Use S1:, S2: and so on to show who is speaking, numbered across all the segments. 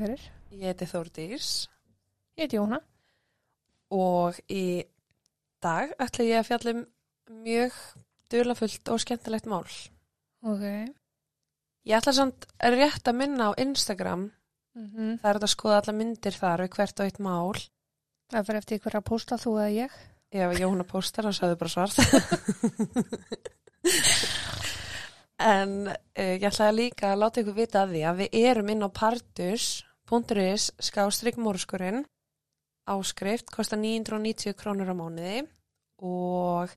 S1: hvað fyrir?
S2: Ég heiti Þórdís
S1: Ég heiti Jóna.
S2: og í dag ætla ég að fjalla um mjög dulafullt og skemmtilegt mál.
S1: Ok.
S2: Ég ætla samt rétt að minna á Instagram.
S1: Mm
S2: Það er að skoða alla myndir þar við hvert og eitt mál.
S1: Það fyrir eftir hverja pósta þú eða ég.
S2: Ef Jóna postar, þá sagði bara svart. en uh, ég ætla líka að láta ykkur vita að því að við erum inn á partus.is skástrygg mórskurinn áskrift, kostar 990 krónur á mánuði og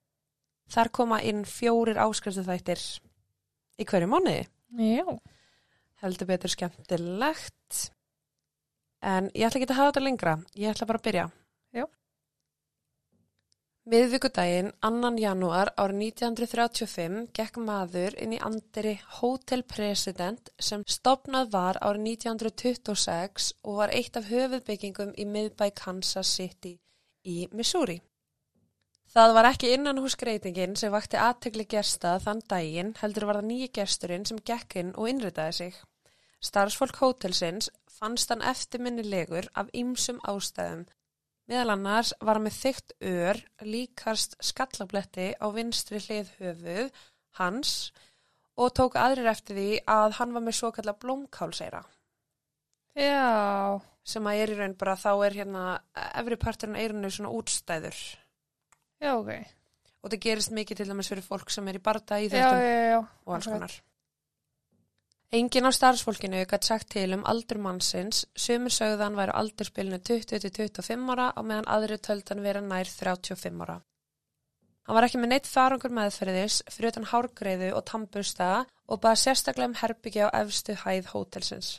S2: þar koma inn fjórir áskriftu þættir í hverju mánuði.
S1: Já.
S2: Heldur betur skemmtilegt. En ég ætla ekki að hafa þetta lengra. Ég ætla bara að byrja. Miðvíkudaginn, 2. janúar árið 1935, gekk maður inn í andri Hotel President sem stopnað var árið 1926 og var eitt af höfuðbyggingum í miðbæ Kansas City í Missouri. Það var ekki innan hús greitingin sem vakti aðtegli gesta þann daginn, heldur var það nýji gesturinn sem gekk inn og innritaði sig. Starfsfólk hótelsins fannst hann eftirminnilegur af ýmsum ástæðum. Meðal annars var með þygt ör, líkast skallabletti á vinstri hlið höfuð hans og tók aðrir eftir því að hann var með svo kalla blómkálseira
S1: Já.
S2: sem að er í raun bara þá er hérna efri parturinn eirinu svona útstæður
S1: Já, ok.
S2: og það gerist mikið til dæmis fyrir fólk sem er í barda í
S1: já.
S2: og alls konar. Engin á starfsfólkinu gætt sagt til um aldur mannsins, sumur sögðan væru aldurspilinu 20-25 ára og meðan aðri töldan vera nær 35 ára. Hann var ekki með neitt farangur meðferðis fyrir utan hárgreiðu og tambusta og baða sérstaklega um herbyggja á efstu hæð hótelsins.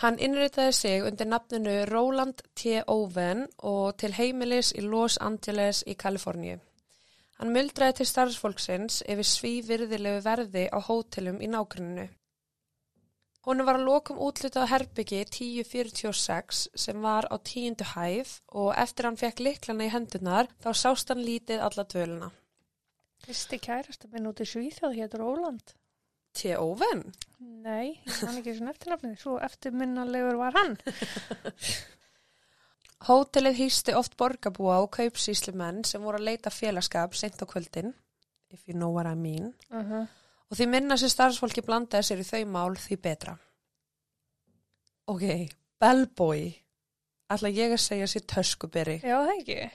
S2: Hann innritaði sig undir nafninu Roland T. Owen og til heimilis í Los Angeles í Kaliforníu. Hann muldraði til starfsfólksins yfir svívirðilegu verði á hótelum í nágruninu. Hún var að lokum útlitað herbyggi 1046 sem var á tíundu hæð og eftir hann fekk liklana í hendunar þá sást hann lítið alla dvöluna.
S1: Fyrsti kærasta minn út í Svíþjóð hér Róland.
S2: T. Owen?
S1: Nei, man ekki svona eftirnafnið. Svo eftirminnalegur var hann.
S2: Hótelið hýsti oft borgarbúa og kaupsýslumenn sem voru að leita félagskap sent á kvöldin, if you know what I mean.
S1: Uh -huh.
S2: Og því minna sem starfsfólki blandaði sér í þau mál því betra. Ok, bellboy. Ætla ég að segja sér töskuberi.
S1: Já, það ekki.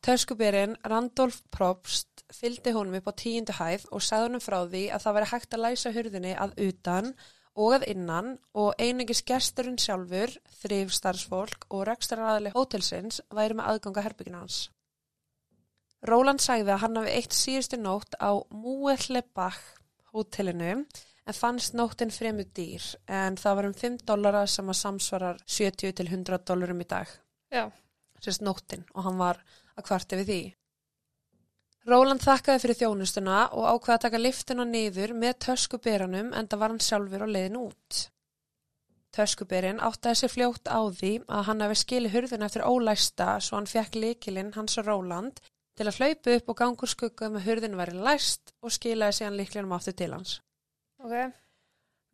S2: Töskuberinn Randolph Probst fylgdi honum upp á tíundu hæð og sagði honum frá því að það veri hægt að læsa hurðinni að utan og að innan og einingis gesturinn sjálfur, þrif starfsfólk og rekstaraðali hótelsins væri með aðganga herbyggina hans. Róland sagði að hann hafi eitt síðustu nótt á Múellebach hótelinu en fannst nóttin fremur dýr en það var um 5 dollara sem að samsvarar 70 til 100 dollarum í dag.
S1: Já.
S2: Sérst nóttin og hann var að kvarti við því. Róland þakkaði fyrir þjónustuna og ákvaði að taka liftuna niður með töskuberanum en það var hann sjálfur á leiðin út. Töskuberin áttaði sér fljótt á því að hann hefði skili hurðin eftir ólæsta svo hann fekk líkilinn hans og Róland til að hlaupa upp og gangur skugga með hurðin væri læst og skilaði síðan líklinum aftur til hans.
S1: Ok.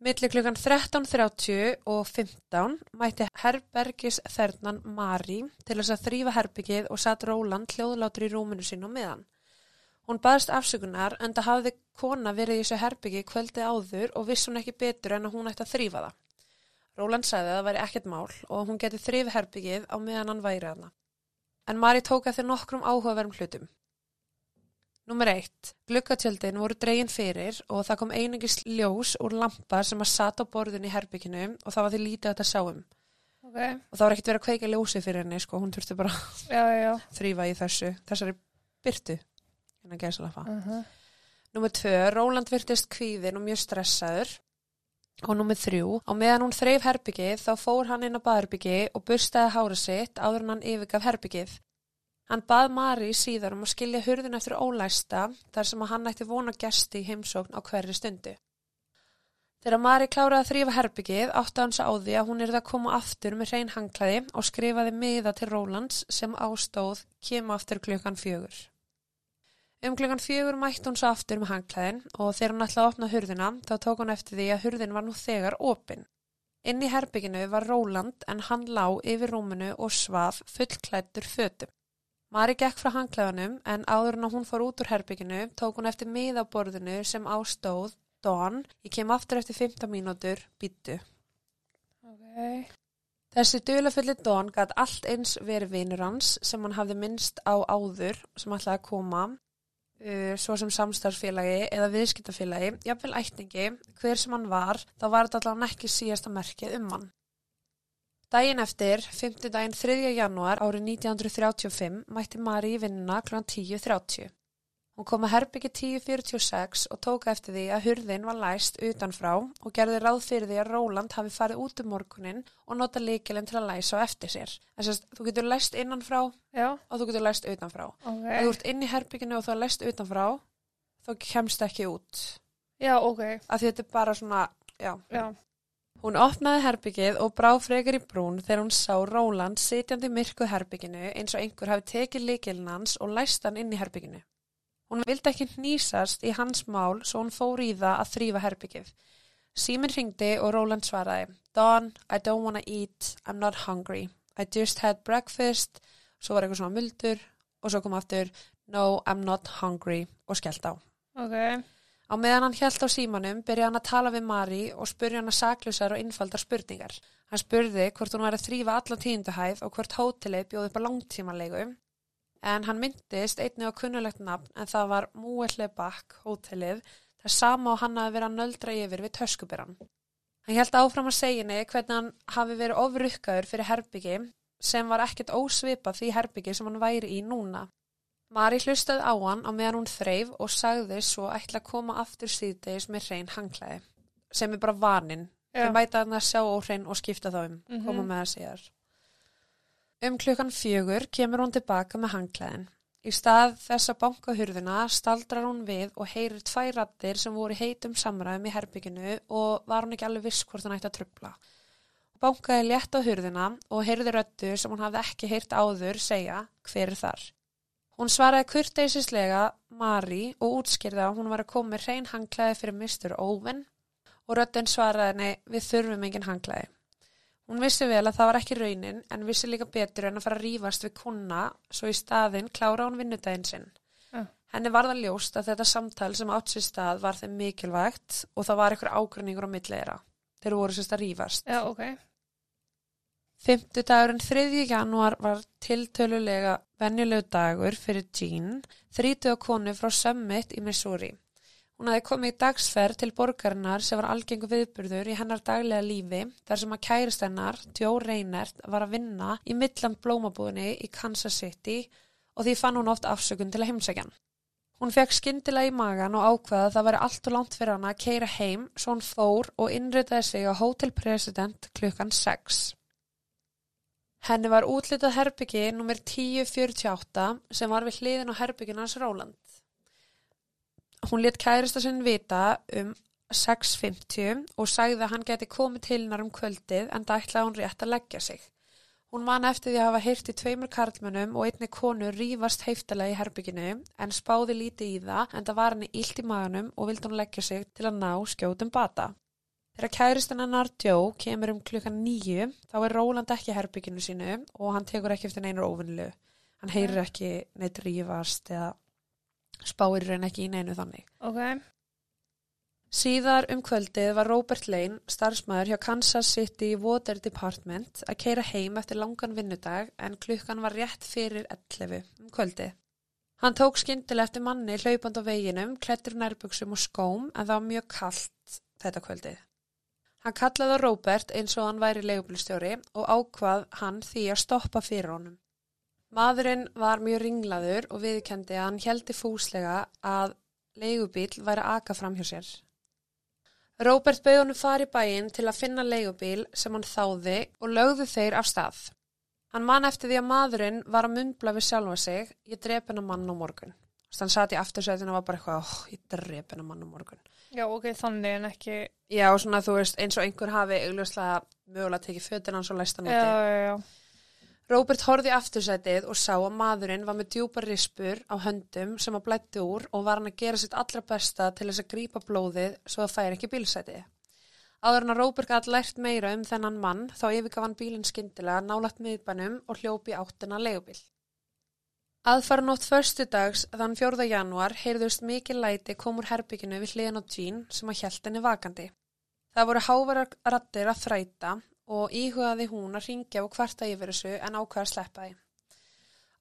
S2: Millir klukkan 13.30 og 15 mætti herbergis þernan Mari til þess að þrýfa herbyggið og satt Róland hljóðlátur í rúminu sín á meðan. Hún baðist afsökunar en það hafði kona verið í þessu herbyggi kvöldi áður og viss hún ekki betur en að hún ætti að þrýfa það. Róland sagði að það væri ekkert mál og hún geti þrýfi herbyggið á meðan hann væri hana. En Mari tók eftir nokkrum áhugaverðum hlutum. Númer eitt, glukkatjöldin voru dregin fyrir og það kom einingis ljós úr lampa sem að sata á borðin í herbygginu og það var því lítið að þetta sáum.
S1: Ok.
S2: Og það var ekkert verið að kveika ljósi fyrir henni, sko, hún þurfti bara að þrýfa í þessu, þessari byrtu, en að gæsa lafa.
S1: Uh -huh.
S2: Númer tvö, Róland virtist kvíðin og mjög stressaður. Og númer þrjú, á meðan hún þreif herbyggið þá fór hann inn á baðherbyggi og burstaði hára sitt áður en hann yfirgaf herbyggið. Hann bað Mari síðar um að skilja hurðin eftir ólæsta þar sem að hann ætti vona gesti í heimsókn á hverri stundu. Þegar Mari kláraði að þrýfa herbyggið átti hans á því að hún yrði að koma aftur með hrein hangklæði og skrifaði miða til Rólands sem ástóð kema aftur klukkan fjögur. Um klukkan fjögur mætti hún svo aftur með hangklæðin og þegar hún ætlaði að opna hurðina þá tók hún eftir því að hurðin var nú þegar opin. Inn í herbygginu var Róland en hann lá yfir rúminu og svaf fullklættur fötum. Mari gekk frá hangklæðanum en áður en hún fór út úr herbygginu tók hún eftir miðaborðinu sem ástóð Dawn, ég kem aftur eftir 15 mínútur, býttu.
S1: Ok.
S2: Þessi dulafulli Dawn gætt allt eins verið vinur hans sem hann hafði minnst á áður sem ætlaði að koma uh, svo sem samstarfsfélagi eða viðskiptafélagi, jafnvel ætningi, hver sem hann var, þá var þetta allavega ekki síðasta merkið um hann. Dægin eftir, 5. daginn 3. janúar árið 1935, mætti Mari í vinnuna kl. 10.30. Hún kom að herbyggi 10.46 og tók eftir því að hurðin var læst utanfrá og gerði ráð fyrir því að Róland hafi farið út um morgunin og nota líkilinn til að læsa á eftir sér. Að þú getur læst innanfrá
S1: Já,
S2: og þú getur læst utanfrá.
S1: ok.
S2: Ef þú ert inn í herbygginu og þú er læst utanfrá, þá kemst ekki út.
S1: Já, ok.
S2: Af því þetta er bara svona, já.
S1: Já.
S2: Hún opnaði herbyggið og brá frekar í brún þegar hún sá Róland sitjandi í myrku herbygginu eins og einhver hafi tekið líkilinn hans og læst hann inn í herbygginu. Hún vildi ekki hnýsast í hans mál svo hún fór í það að þrýfa herbyggið. Síminn ringdi og Róland svaraði Dawn, I don't wanna eat, I'm not hungry. I just had breakfast, svo var eitthvað svona muldur og svo kom aftur No, I'm not hungry og skellt á.
S1: Ok.
S2: Á meðan hann hjælt á símanum byrjaði hann að tala við Mari og spurja hann að saklusar og innfaldar spurningar. Hann spurði hvort hún væri að þrýfa allan tíunduhæð og hvort hótelið bjóði upp á langtímanlegu en hann myndist einnig á kunnulegt nafn en það var Múelli Bakk hótelið það sama og hann hafi verið að nöldra yfir við töskubirann. Hann hjælt áfram að segja henni hvernig hann hafi verið ofrukkaður fyrir herbyggi sem var ekkert ósvipað því herbyggi sem hann væri í núna. Mari hlustaði á hann á meðan hún þreif og sagði svo ætla að koma aftur síðdeis með hrein hangklæði sem er bara vaninn.
S1: Já.
S2: Þau mæta hann að sjá óhrein og skipta þá um,
S1: Mhm.
S2: koma með það síðar. Um klukkan fjögur kemur hún tilbaka með hangklæðin. Í stað þess að banka hurðina staldrar hún við og heyrir tvær rattir sem voru heitum samræðum í herbygginu og var hún ekki alveg viss hvort hann ætti að trubla. Bankaði létt á hurðina og heyrði röttu sem hún hafði ekki heyrt áður segja hver er þar. Hún svaraði kurteisislega Mari og útskýrði að hún var að koma með hrein hangklæði fyrir Mr. Owen og röttin svaraði henni við þurfum engin hangklæði. Hún vissi vel að það var ekki raunin en vissi líka betur en að fara að rífast við kuna svo í staðinn klára hún vinnudaginn sinn.
S1: Já.
S2: Henni var það ljóst að þetta samtal sem átt sér stað var þeim mikilvægt og það var eitthvað ágrinningur á milliðra. Þeir voru sérst að rífast.
S1: Já, ok.
S2: Fymtudagurinn 3. janúar var tiltölulega venjulegu dagur fyrir Jean, 30 konu frá Summit í Missouri. Hún hafði komið í dagsferð til borgarinnar sem var algengu viðburður í hennar daglega lífi þar sem að kærist hennar, Joe Reinert, var að vinna í Midland blómabúðinni í Kansas City og því fann hún oft afsökun til að heimsækjan. Hún fekk skyndilega í magan og ákvaða að það væri allt og langt fyrir hana að keira heim svo hún fór og innritaði sig á Hotel President klukkan 6. Henni var útlitað herbyggi nr. 1048 sem var við hliðin á herbyggin hans Róland. Hún let kærista sinn vita um 6.50 og sagði að hann geti komið til hennar um kvöldið en það ætlaði hún rétt að leggja sig. Hún man eftir því að hafa heyrt í tveimur karlmönnum og einni konu rífast heiftalega í herbygginu en spáði lítið í það en það var henni illt í maganum og vildi hún leggja sig til að ná skjótum bata. Þegar kæristinn hennar Joe kemur um klukkan nýju þá er Róland ekki í herbygginu sínu og hann tekur ekki eftir neinur óvinnilu. Hann heyrir ekki neitt rífast eða spáir raun ekki í neinu þannig.
S1: Ok.
S2: Síðar um kvöldið var Robert Lane, starfsmæður hjá Kansas City Water Department, að keira heim eftir langan vinnudag en klukkan var rétt fyrir 11 um kvöldið. Hann tók skyndilega eftir manni hlaupand á veginum, klættur nærbuksum og skóm en það var mjög kallt þetta kvöldið. Hann kallaði Robert eins og hann væri leigubilstjóri og ákvað hann því að stoppa fyrir honum. Maðurinn var mjög ringlaður og viðkendi að hann heldi fúslega að leigubíl væri að aka fram hjá sér. Róbert bauð honum fari bæinn til að finna leigubíl sem hann þáði og lögðu þeir af stað. Hann man eftir því að maðurinn var að mumbla við sjálfa sig, ég drep hennar mann á morgun. Þannig hann satt í aftursætinu og var bara eitthvað, oh, ég drep hennar mann á morgun.
S1: Já, ok, þannig en ekki...
S2: Já, svona þú veist, eins og einhver hafi augljóslega mögulega tekið fötina hans og læst hann
S1: Já,
S2: úti.
S1: já, já.
S2: Róbert horfði í aftursætið og sá að maðurinn var með djúpar rispur á höndum sem að blætti úr og var hann að gera sitt allra besta til þess að grípa blóðið svo það færi ekki bílsætið. Áður en að Róbert gæti lært meira um þennan mann þá yfirgaf hann bílinn skyndilega nálagt miðbænum og hljópi áttina leigubíl. Aðfaranótt förstu dags þann 4. januar heyrðust mikið læti kom úr herbygginu við hliðan á Jean sem að hjælt henni vakandi. Það voru hávarar rattir að þræta og íhugaði hún að ringja og kvarta yfir þessu en ákveða að sleppa því.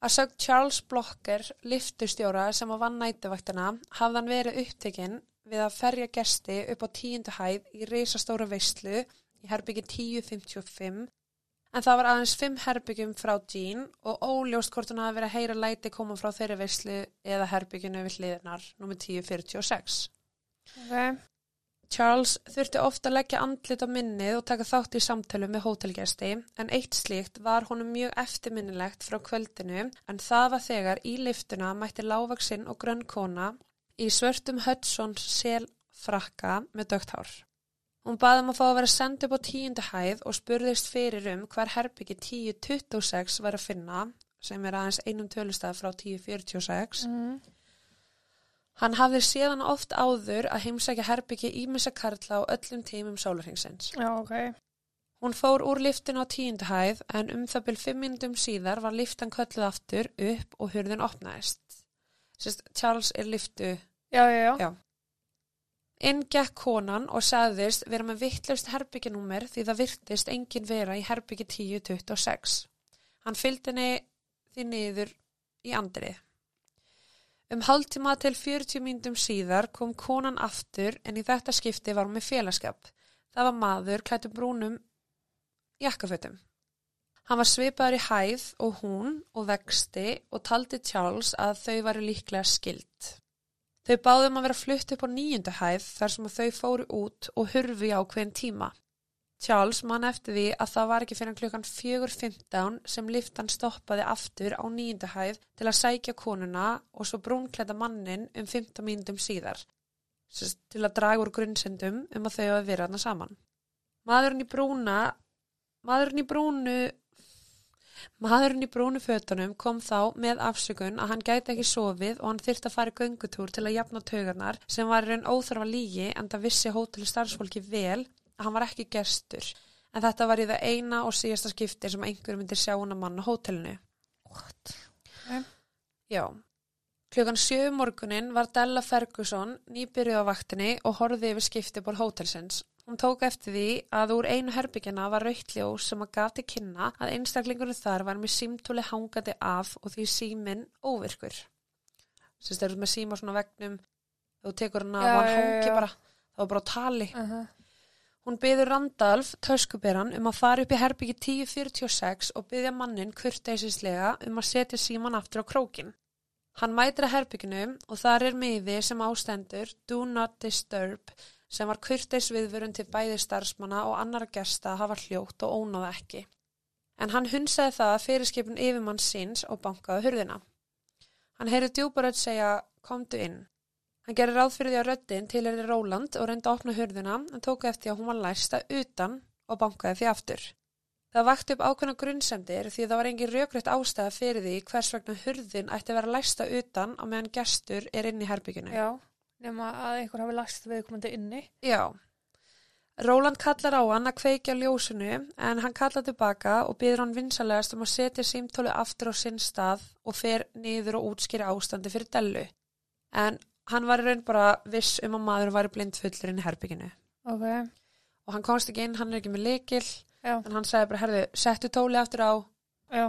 S2: Að sögt Charles Blocker, liftustjóra sem að vann nætuvaktina, hafðan verið upptekinn við að ferja gesti upp á tíundu hæð í reysastóra veistlu í herbyggi 1055 en það var aðeins fimm herbyggjum frá Jean og óljóst hvort hún hafi verið að heyra læti koma frá þeirri veistlu eða herbygginu við hliðinar, nr. 1046.
S1: Ok.
S2: Charles þurfti ofta að leggja andlit á minnið og taka þátt í samtölu með hótelgesti en eitt slíkt var honum mjög eftirminnilegt frá kvöldinu en það var þegar í liftuna mætti lágvaksinn og grönn kona í svörtum Hudsons selfrakka með dögt hár. Hún baði um að fá að vera sendt upp á tíundu hæð og spurðist fyrir um hver herbyggi 1026 var að finna sem er aðeins einum tölustaf frá 1046
S1: Mm.
S2: Hann hafði síðan oft áður að heimsækja herbyggi ímessa karla á öllum tímum sólarhengsins.
S1: Já, ok.
S2: Hún fór úr liftinu á tíundu hæð en um það byrj fimm minnum síðar var liftan kölluð aftur upp og hurðin opnaðist. Sist, Charles er liftu.
S1: Já, já, já.
S2: Já. Inn gekk konan og sagðist vera með vittlaust herbygginúmer því það virtist engin vera í herbyggi 1026. Hann fylgdi henni því niður í andrið. Um hálftíma til 40 myndum síðar kom konan aftur en í þetta skipti var hún með félagskap. Það var maður klættum brúnum jakkafötum. Hann var svipaður í hæð og hún og vexti og taldi Charles að þau varu líklega skild. Þau báðum að vera flutt upp á nýjundu hæð þar sem þau fóru út og hurfu í ákveðin tíma. Charles man eftir því að það var ekki fyrir klukkan 4.15 sem liftan stoppaði aftur á nýjundu hæð til að sækja konuna og svo brúnklæta mannin um 15 mínútum síðar. Sest, til að draga úr grunnsendum um að þau hafa verið hana saman. Maðurinn í brúna, maðurinn í brúnu, maðurinn í brúnu fötunum kom þá með afsökun að hann gæti ekki sofið og hann þyrfti að fara í göngutúr til að jafna taugarnar sem var raun óþarfa lígi en það vissi hóteli starfsfólki vel hann var ekki gestur. En þetta var í það eina og síðasta skipti sem einhver myndir sjá hann að manna hótelinu.
S1: What?
S2: Já. Klukkan sjö um morgunin var Della Ferguson nýbyrjuð á vaktinni og horfði yfir skiptiból hótelsins. Hún tók eftir því að úr einu herbyggjana var rautljós sem að gaf til kynna að einstaklingurinn þar var með símtóli hangandi af og því síminn óvirkur. Sérst, þeir eru með síma svona vegnum, þú tekur
S1: Já,
S2: og hann hangi bara, þá var bara tali.
S1: Uh -huh.
S2: Hún byður Randalf, töskuberan, um að fara upp í herbyggi 1046 og byðja mannin kurteisislega um að setja síman aftur á krókin. Hann mætir að herbygginu og þar er miði sem ástendur Do Not Disturb sem var kurteis viðvörun til bæði starfsmanna og annara gesta hafa hljótt og ónáða ekki. En hann hunsaði það að fyrirskipun yfirmann síns og bankaði hurðina. Hann heyri djúbaröld segja, komdu inn. Hann gerir ráð fyrir því að röddinn til er Róland og reyndi að opna hurðina en tók eftir að hún var læsta utan og bankaði því aftur. Það vakti upp ákveðna grunnsendir því það var engin rökrétt ástæða fyrir því hvers vegna hurðin ætti að vera læsta utan á meðan gestur er inn í herbygginu.
S1: Já, nema að einhver hafi lagst viðkomandi inni.
S2: Já. Róland kallar á hann að kveikja ljósinu en hann kallar tilbaka og byður hann vinsalegast um að setja símtóli aftur á sinn stað og fer niður og útskýra ástandi fyrir Dellu. En hann var í raun bara viss um að maður var blindfullur inn í herbygginu.
S1: Ok.
S2: Og hann komst ekki inn, hann er ekki með leikil,
S1: Já,
S2: en hann sagði bara, herðu, settu tóli aftur á.
S1: já.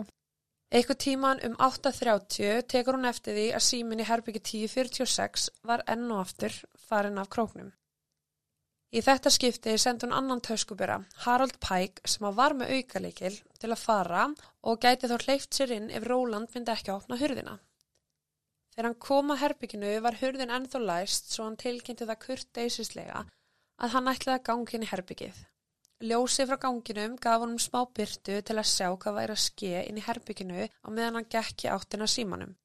S2: Eitthvað tíman um 8.30 tekur hún eftir því að símin í herbyggi 1046 var enn og aftur farin af króknum. Í þetta skipti sendi hún annan töskubera, Harold Pike, sem var með aukalikil til að fara og gæti þó hleyft sér inn ef Róland myndi ekki að opna hurðina. Þegar hann kom að herbygginu var hurðin ennþá læst svo hann tilkynnti það kurteisislega að hann ætlaði að gangi inn í herbyggið. Ljósið frá ganginum gaf honum smá byrtu til að sjá hvað væri að ske inn í herbygginu á meðan hann gekk í áttina símanum.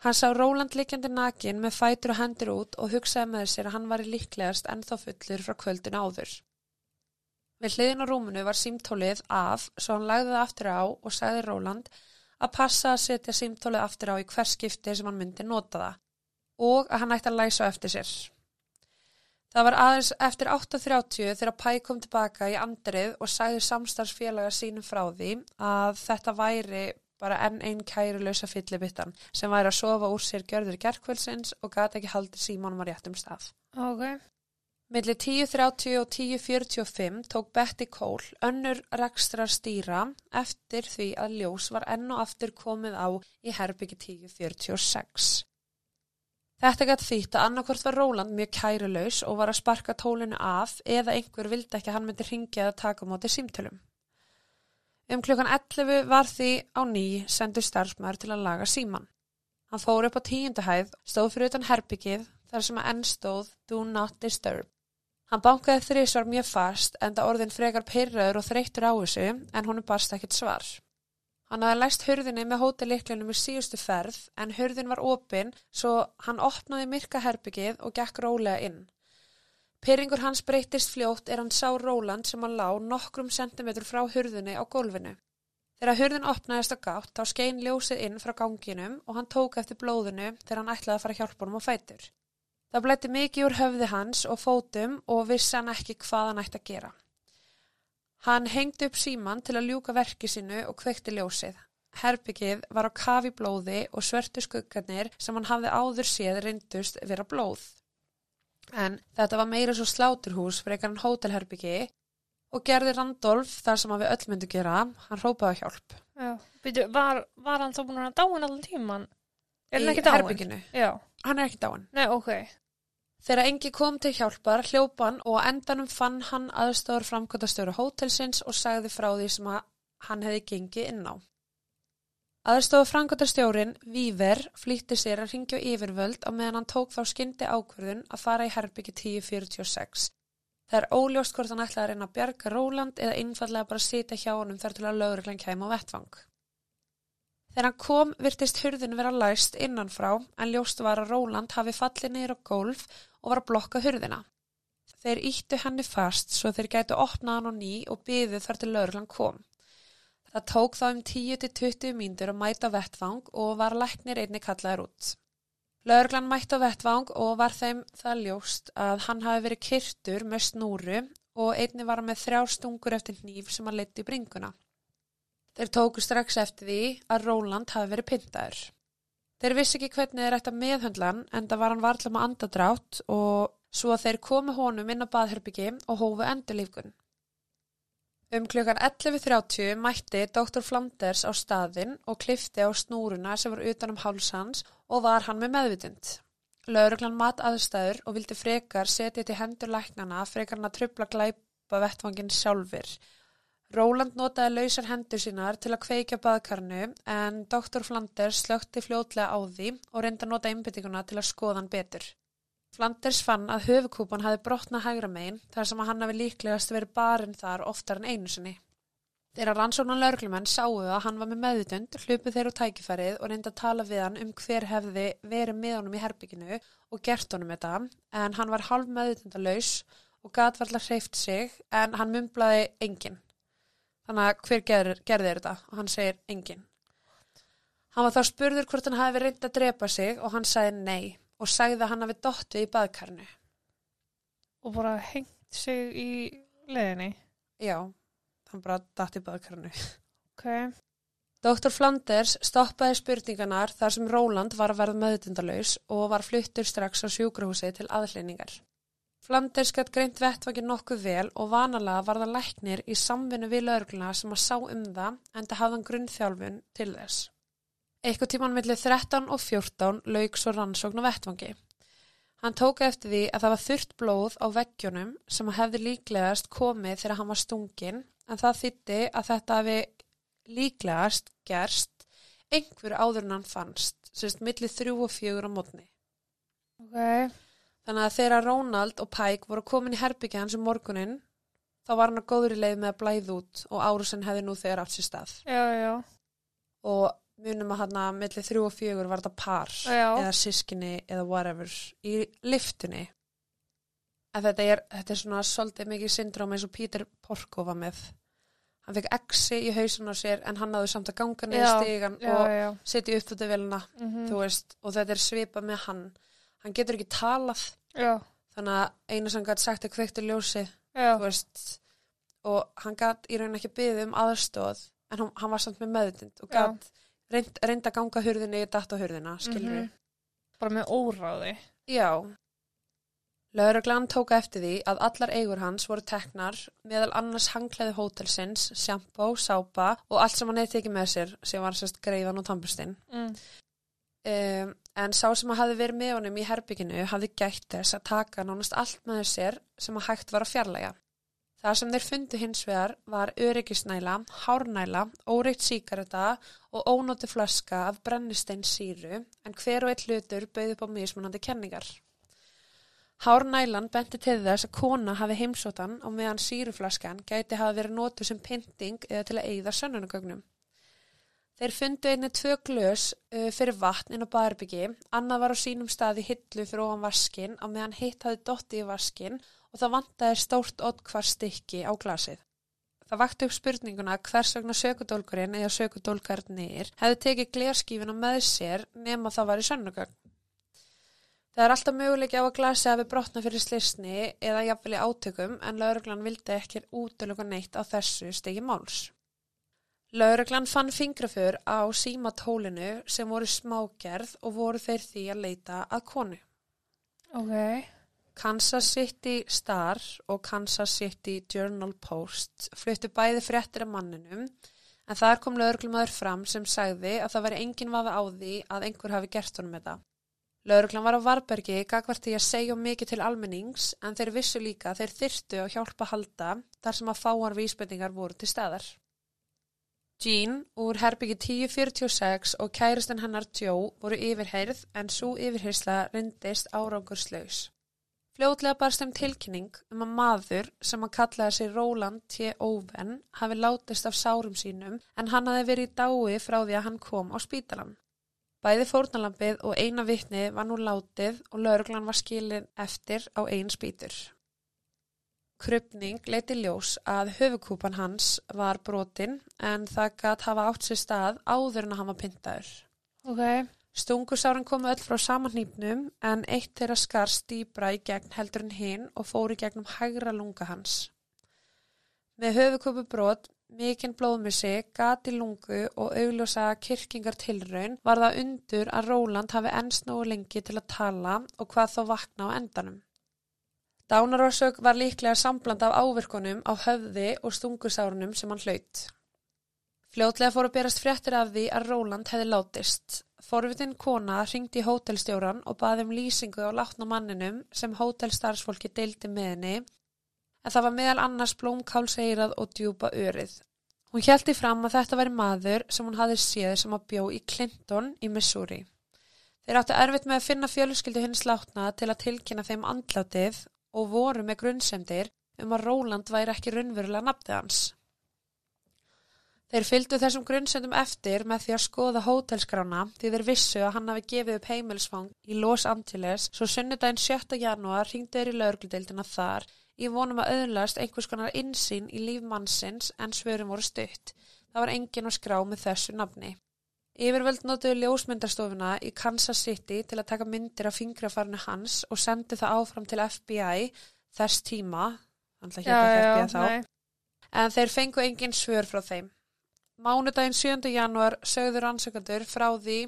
S2: Hann sá Róland likjandi nakin með fætur og hendur út og hugsaði með sér að hann var líklegast ennþá fullur frá kvöldinu áður. Við hliðin á rúmunu var símtólið af svo hann lagði það aftur á og sagði Róland að passa að setja símtólið aftur á í hvers skipti sem hann myndi nota það og að hann ætti að læsa eftir sér. Það var aðeins eftir 8.30 þegar Pæ kom tilbaka í andrið og sagði samstarfsfélaga sínum frá því að þetta væri bara enn einn kærulösa fyllibittan sem væri að sofa úr sér gjörður gerkvöldsins og gati ekki haldið símánum á réttum stað.
S1: Ok.
S2: Millir 10.30 og 10.45 tók Betty Cole önnur rekstrar stýra eftir því að ljós var enn og aftur komið á í herbyggi 10.46. Þetta gæti þýtt að annarkvort var Róland mjög kærulaus og var að sparka tólinu af eða einhver vildi ekki að hann myndi ringja eða taka á móti símtölum. Um klukkan 11 var því á ný sendur starfsmæður til að laga síman. Hann fór upp á tíundahæð, stóð fyrir utan herbyggið þar sem að enn stóð Do Not Disturb. Hann bankaði þrísvar mjög fast en það orðin frekar pyrraður og þreyttur á þessu en honum barst ekkert svar. Hann hafði læst hurðinni með hóteliklunum í síðustu ferð en hurðin var opinn svo hann opnaði myrka herbyggið og gekk rólega inn. Pyrringur hans breytist fljótt er hann sá Róland sem hann lá nokkrum sentimetur frá hurðinni á gólfinu. Þegar hurðin opnaðist á gátt þá skein ljósið inn frá ganginum og hann tók eftir blóðinu þegar hann ætlaði að fara honum á fætur. Það blætti mikið úr höfði hans og fótum og vissi hann ekki hvað hann ætti að gera. Hann hengdi upp síman til að ljúka verki sinu og kveikti ljósið. Herbyggið var á kafi blóði og svörtu skuggarnir sem hann hafði áður séð reyndust vera blóð. En þetta var meira svo sláturhús fyrir einhvern hótelherbyggi og gerði Randolf þar sem hann við öll myndu gera, hann rópaði hjálp.
S1: Já. Býtu, var, var hann þá búin að dáin allan tíman? Er hann
S2: Í
S1: ekki dáin?
S2: herbygginu.
S1: Já.
S2: Hann er ekki dáin.
S1: Nei, ok.
S2: Þegar engi kom til hjálpar hljópan og endanum fann hann aðstofur framkvæmdastjóru hótelsins og sagði frá því sem að hann hefði gengið inn á. Aðstofur framkvæmdastjórin, Víver, flýtti sér að ringja yfirvöld á meðan hann tók þá skyndi ákvörðun að fara í herbyggi 1046. Það er óljóst hvort hann ætlaði að reyna að bjarga Róland eða einfallega bara sitja hjá honum þar til að lögreglan kæma á vettvang. Þegar hann kom virtist hurðin vera læst innanfrá en ljóst var að Róland hafi fallið á gólf og var að blokka hurðina. Þeir íttu henni fast svo þeir gætu opnað hann á ný og byðu þar til lögreglan kom. Það tók þá um 10-20 mínútur að mæta vettvang og var læknir einni kallaður út. Lögreglan mætti á vettvang og var þeim það ljóst að hann hafi verið kyrtur með snúru og einni var með þrjár stungur eftir hníf sem hann leitt í bringuna. Þeir tóku strax eftir því að Róland hafi verið pyntaður. Þeir vissi ekki hvernig þeir ætti að meðhöndlan en það var hann varla með andadrátt og svo að þeir komu honum inn á baðherbyggi og hófu endurlífgun. Um klukkan 11.30 mætti Dr. Flanders á staðinn og klifti á snúruna sem var utan um hálsans og var hann með meðvitund. Lauruglan mat aðstæður og vildi frekar setja til hendur læknana frekar hann að trubla glæpa vettvangin sjálfur. Róland notaði lausar hendur sínar til að kveikja baðkarnu en Dr. Flanders slökti fljótlega á því og reyndi að nota einbyttinguna til að skoða hann betur. Flanders fann að höfukúpan hafi brotnað hægra megin þar sem að hann hafi líklegast verið barinn þar oftar en einu sinni. Þegar rannsóknan laurglumenn sáu að hann var með meðutund, hlupu þeir á tækifærið og reyndi að tala við hann um hver hefði verið með honum í herbygginu og gert honum þetta, en hann var halv meðutundalaus og gat varla hreift sig, en hann mumlaði enginn. Þannig að hver gerði, gerði þetta? Og hann segir enginn. Hann var þá spurður hvort hann hafi reynd að drepa sig og hann sagði nei og sagði að hann hafi dottu í baðkarnu.
S1: Og bara hengt sig í leðinni.
S2: Já, hann bara datt í baðkarnu.
S1: Ok.
S2: Dr. Flanders stoppaði spurninganar þar sem Róland var að verða meðutundalaus og var fluttur strax á sjúkrahúsi til aðleiningar. Flanders gætt greint vettvaki nokkuð vel og vanalega var það læknir í samvinnu við lögregluna sem að sá um það en það hafðan grunnþjálfun til þess. Eitthvað tíman millir 13 og 14 lauk svo rannsókn á vettvangi. Hann tók eftir því að það var þurft blóð á veggjunum sem hefði líklegast komið þegar hann var stungin en það þýtti að þetta hefði líklegast gerst einhver áður en hann fannst, semst millir 3 og 4 á mótni.
S1: Ok.
S2: Þannig að þegar Ronald og Pike voru komin í herbyggja hans um morgunin þá var hann að góðri leið með að blæða út og árusin hefði nú þegar átt sér stað.
S1: Já, já.
S2: Og munum að hann að millir þrjú og fjögur var þetta par
S1: Já.
S2: eða sískinni eða whatever í liftunni. En þetta er, þetta er svona svolítið mikið syndróm eins og Pítur Porko var með. Hann fekk exi í hausun á sér en hann náði samt að ganga stigan
S1: Já,
S2: og setja upp þetta velina,
S1: Mm
S2: þú veist, og þetta er svipað með hann. Hann getur ekki talað,
S1: Já,
S2: þannig að eina sem gæti sagt er kveiktu ljósi, veist, og hann gæti í raun ekki byggði um aðstóð, en hann, hann var samt með meðutind og gæti reynd, reynd að ganga hurðinni í datt á hurðina, skilur
S1: Mhm. Bara með óráði.
S2: Já. Lauruglan tóka eftir því að allar eigur hans voru teknar meðal annars hangklæði hótelsins, sjampó, sápa og allt sem hann hefði tekið með sér sem var sérst greiðan og tampustinn.
S1: Mm.
S2: Um, en sá sem hafði verið með honum í herbygginu hafði gætt þess að taka nánast allt með sér sem að hægt var að fjarlæga. Það sem þeir fundu hins vegar var öryggisnæla, hárnæla, óreitt síkareta og ónóti flaska af brennistein síru en hver og eitt hlutur bauð upp á mismunandi kenningar. Hárnælan benti til þess að kona hafi heimsóttan og meðan síruflaskan gæti hafa verið notu sem pynting eða til að eigða sönnunagögnum. Þeir fundu einni tvö glös uh, fyrir vatn inn á baðarbyggi, annað var á sínum stað í hillu fyrir ofan vaskin á meðan hitt hafði dotti í vaskin og það vantaði stórt oddkvar stykki á glasið. Það vakti upp spurninguna hvers vegna sökudólkurinn eða sökudólkarnir hefði tekið glerskífina með sér nema það var í sönnugögn. Það er alltaf möguleiki á að glasi hafi brotna fyrir slisni eða jafnvel í átökum en lauruglan vildi ekki útlöka neitt á þessu stegi máls. Lauruglan fann fingraför á símatólinu sem voru smágerð og voru þeir því að leita að konu.
S1: Ok.
S2: Kansas City Star og Kansas City Journal Post fluttu bæði fréttir af manninum en þar kom lauruglumadur fram sem sagði að það væri engin vafi á því að einhver hafi gert honum þetta. Lauruglan var á Varbergi gagvart því að segja mikið til almennings en þeir vissu líka þeir þyrtu að hjálpa halda þar sem að fáar vísbendingar voru til staðar. Jean úr herbyggi 1046 og kæristinn hennar Joe voru yfirheyrð en svo yfirheysla reyndist árangurslaus. Fljótlega barst um tilkynning um að maður sem að kallaði sig Roland T. Owen hafi látist af sárum sínum en hann hafi verið í dái frá því að hann kom á spítalan. Bæði fórnalambið og eina vitni var nú látið og lauruglan var skilin eftir á einn spítur. Krupning leiti ljós að höfukúpan hans var brotin en það gætt hafa átt sér stað áður en að hann var pyntaður.
S1: Ok.
S2: Stungusárin komu öll frá saman hnípnum en eitt þeirra skar stýbra í gegn heldur en hinn og fór í gegnum hægra lunga hans. Með höfukúpu brot, mikinn blóðmissi, gati lungu og augljósa kirkingartilraun var það undur að Róland hafi ennst nógu lengi til að tala og hvað þó vakna á endanum. Dánarósök var líklega sambland af ávirkunum á höfði og stungusárunum sem hann hlaut. Fljótlega fóru berast fréttir af því að Róland hefði látist. Forvitin kona ringdi í hótelstjóran og baði um lýsingu á látna manninum sem hótelstarfsfólki deildi með henni en það var meðal annars blómkálseirað og djúpa örið. Hún hjælti fram að þetta væri maður sem hún hafði séð sem að bjó í Clinton í Missouri. Þeir áttu erfitt með að finna fjölskyldu hins látna til að tilkynna þeim andlátið og voru með grunnsemdir um að Róland væri ekki raunverulega nafnið hans. Þeir fylgdu þessum grunnsendum eftir með því að skoða hótelskrána því þeir vissu að hann hafi gefið upp heimilsfang í Los Angeles svo sunnudaginn 7. janúar ringdu þeir í laurugludeildina þar í vonum að auðlast einhvers konar insýn í líf mannsins en svörum voru stutt. Það var engin að skrá með þessu nafni. Yfirvöld notuðu ljósmyndarstofuna í Kansas City til að taka myndir af fingrafarnu hans og sendi það áfram til FBI þess tíma, að hérna FBI þá,
S1: nei.
S2: en þeir fengu engin svör frá þeim. Mánudaginn 7. januar sögður ansökandur frá því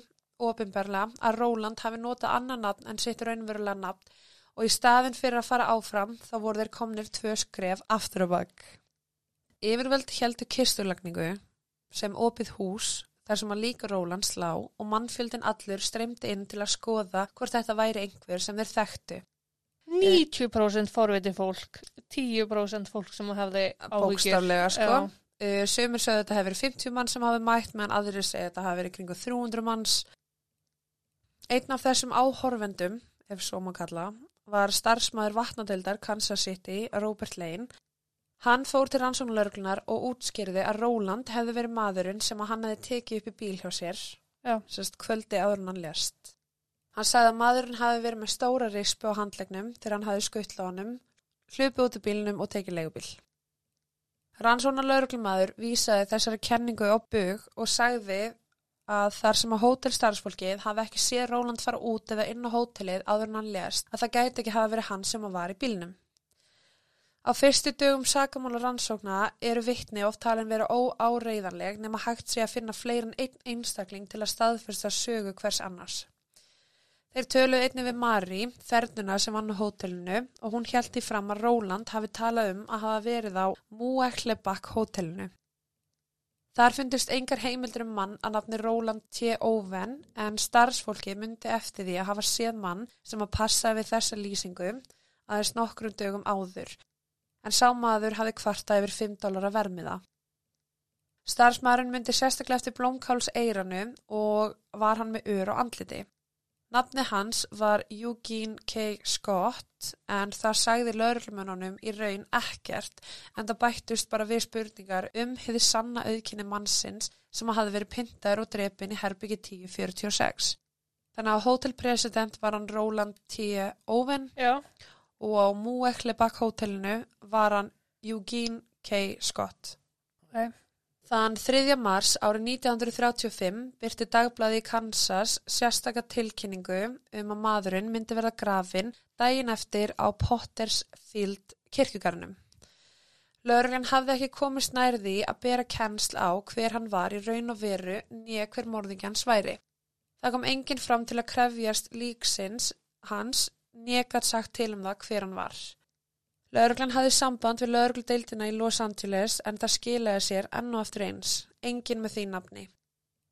S2: ofinberlega að Róland hafi notað annan nafn en sitt raunverulega nafn og í staðin fyrir að fara áfram þá voru þeir komnir tvö skref aftur og bakk. Yfirvöld heldur kisturlagningu sem opið hús þar sem að líka Róland slá og mannfjöldin allur streymdi inn til að skoða hvort þetta væri einhver sem þeir þekktu.
S1: 90% forviti fólk, 10% fólk sem hefði áhyggjur.
S2: Bókstaflega sko.
S1: Já.
S2: Uh, Sumir sögðu þetta hefur verið 50 mann sem hafi mætt meðan aðrir segja þetta hafi verið kringu 300 manns. Einn af þessum áhorfendum, ef svo má kalla, var starfsmæður vatnadeildar Kansas City, Robert Lane. Hann fór til rannsóknulörglunar og útskýrði að Róland hefði verið maðurinn sem að hann hefði tekið upp í bíl hjá sér, sérst kvöldi áður en hann lest. Hann sagði að maðurinn hafi verið með stóra rispu á handlegnum þegar hann hafi skuttla honum, hlupi út í bílnum og tekið leigubíl. Rannsóna lauruglumæður vísaði þessari kenningu á bug og sagði að þar sem að hótelstarfsfólkið hafi ekki séð Róland fara út eða inn á hótelið áður en hann lést að það gæti ekki hafa verið hann sem að var í bílnum. Á fyrstu dögum sakamála rannsókna eru vittni oft talin vera óáreiðanleg nema hægt sé að finna fleirin einn einstakling til að staðfyrsta sögu hvers annars. Þeir töluðu einni við Mari, þernuna sem vann á hótelinu og hún held í fram að Róland hafi talað um að hafa verið á Múeklebakk hótelinu. Þar fundist engar heimildur um mann að nafni Róland T. Owen en starfsfólki myndi eftir því að hafa séð mann sem að passa við þessa lýsingu aðeins nokkrum dögum áður en sá maður hafi kvarta yfir 5 dólar að vermiða. Starfsmæðurinn myndi sérstaklega eftir blómkáls eiranu og var hann með ör og andliti. Nafni hans var Eugene K. Scott en það sagði laurlumönunum í raun ekkert en það bættust bara við spurningar um hefði sanna auðkynni mannsins sem hafi verið pyntaður og drepin í herbyggi 1046. Þannig að hótelpresident var hann Roland T. Owen
S1: Já,
S2: og á Múeklebakk hótelinu var hann Eugene K. Scott.
S1: ok.
S2: Þann 3. mars árið 1935 byrti dagblaði í Kansas sérstaka tilkynningu um að maðurinn myndi verða grafin daginn eftir á Pottersfield kirkugarnum. Lörglan hafði ekki komist nærði að bera kennsl á hver hann var í raun og veru nýja hver morðingjans væri. Það kom enginn fram til að krefjast líksins hans nekat sagt til um það hver hann var. Lörglan hafði samband við lörgludeildina í Los Angeles en það skilaði sér enn og aftur eins, enginn með því nafni.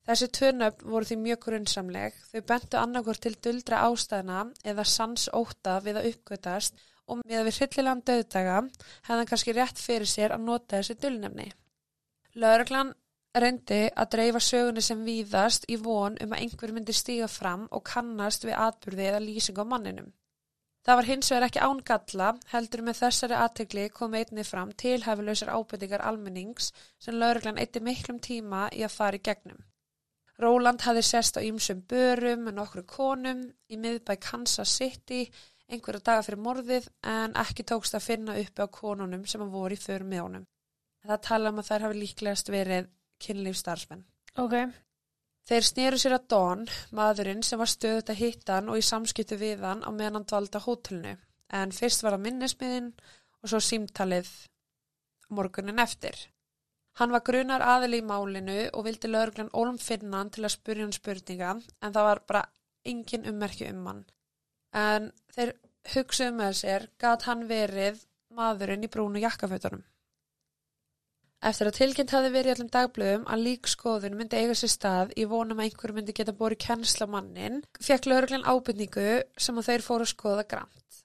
S2: Þessi tvö nöfn voru því mjög grunnsamleg, þau bentu annarkvort til duldra ástæðna eða sans óta við að uppgötast og með við hryllilegan döðdaga hefði hann kannski rétt fyrir sér að nota þessi dullnefni. Lörglan reyndi að dreifa sögunni sem víðast í von um að einhver myndi stíga fram og kannast við atbyrði eða lýsing á manninum. Það var hins vegar ekki án galla, heldur með þessari aðtegli kom einni fram tilhæfilegsar ábyrðingar almennings sem lauruglan eitti miklum tíma í að fara í gegnum. Róland hafði sest á ýmsum börum með nokkru konum í miðbæ Kansas City einhverja daga fyrir morðið en ekki tókst að finna uppi á konunum sem að voru í förum með honum. Það tala um að þær hafi líklegast verið kynlífstarfsmenn.
S1: Ok,
S2: Þeir sneru sér að Don, maðurinn sem var stöðut að hitta hann og í samskiptu við hann á meðan hann dvaldi á hótelinu. En fyrst var það minnismiðin og svo símtalið morgunin eftir. Hann var grunar aðili í málinu og vildi lögreglan ólum finna hann til að spurja hann spurninga en það var bara engin ummerki um hann. En þeir hugsuðu með sér gat hann verið maðurinn í brúnu jakkafötunum. Eftir að tilkynnt hafi verið í allum dagblöðum að líkskoðun myndi eiga sér stað í vonum að einhver myndi geta borið kennsla mannin, fekk lögreglan ábyrningu sem að þeir fóru að skoða grant.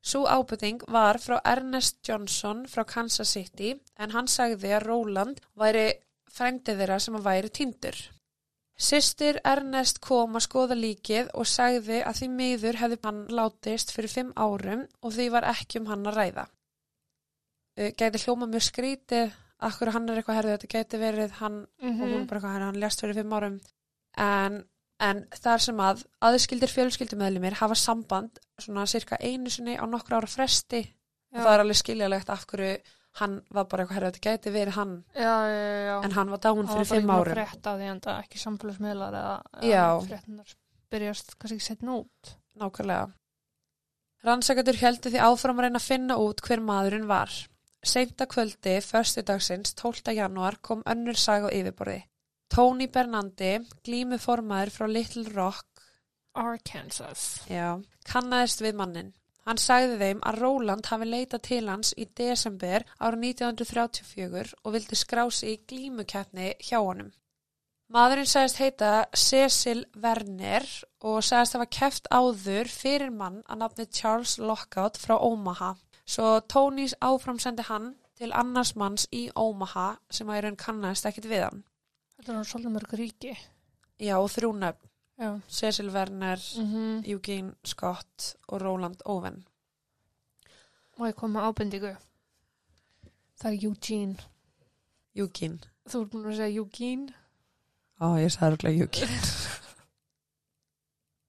S2: Sú ábyrning var frá Ernest Johnson frá Kansas City en hann sagði að Roland væri frændið þeirra sem að væri tindur. Sistir Ernest kom að skoða líkið og sagði að því miður hefði hann látist fyrir fimm árum og því var ekki um hann að ræða. Gæti hljóma mjög skrítið akkur hann er eitthvað herðið, þetta gæti verið hann og hún
S1: mhm,
S2: bara eitthvað hann, hann lést fyrir fimm árum. En, en þar sem að aðskildir fjölskyldumöðlimir hafa samband svona cirka einu sinni á nokkur ára fresti og
S1: Já.
S2: það er alveg skiljalegt af hverju hann var bara eitthvað herðið, þetta gæti verið hann.
S1: Já, já,
S2: en hann var dáin
S1: Það var
S2: fyrir
S1: bara
S2: fimm
S1: ekki
S2: árum.
S1: frétt af því en það ekki samfélagsmiðlar eða, fréttunar byrjast kannski ekki setna út.
S2: nákvæmlega. Rannsakatur heldur því áfram að reyna að finna út hver maðurinn var Seinta kvöldi, förstu dagsins, 12. januar, kom önnur sag á yfirborði. Tony Bernandi, glímu formaður frá Little Rock,
S1: Arkansas.
S2: já, kannaðist við mannin. Hann sagði þeim að Róland hafi leitað til hans í desember ára 1934 og vildi skrási í glímukeppni hjá honum. Maðurinn sagðist heita Cecil Werner og sagðist hafa keppt áður fyrir mann að nafni Charles Lockout frá Omaha. Svo Tony áfram sendi hann til annars manns í Omaha sem að í raun kannaðist ekkit við hann.
S1: Þetta er hann svolítið mörg ríki.
S2: Já, og þrjú nöfn.
S1: Já.
S2: Cecil Werner,
S1: Mm
S2: Eugene Scott og Roland Owen.
S1: Og ég kom með ábendingu. Það er Eugene.
S2: Eugene.
S1: Þú ert búin að segja Eugene?
S2: Ó, ég sagði rúglega Eugene.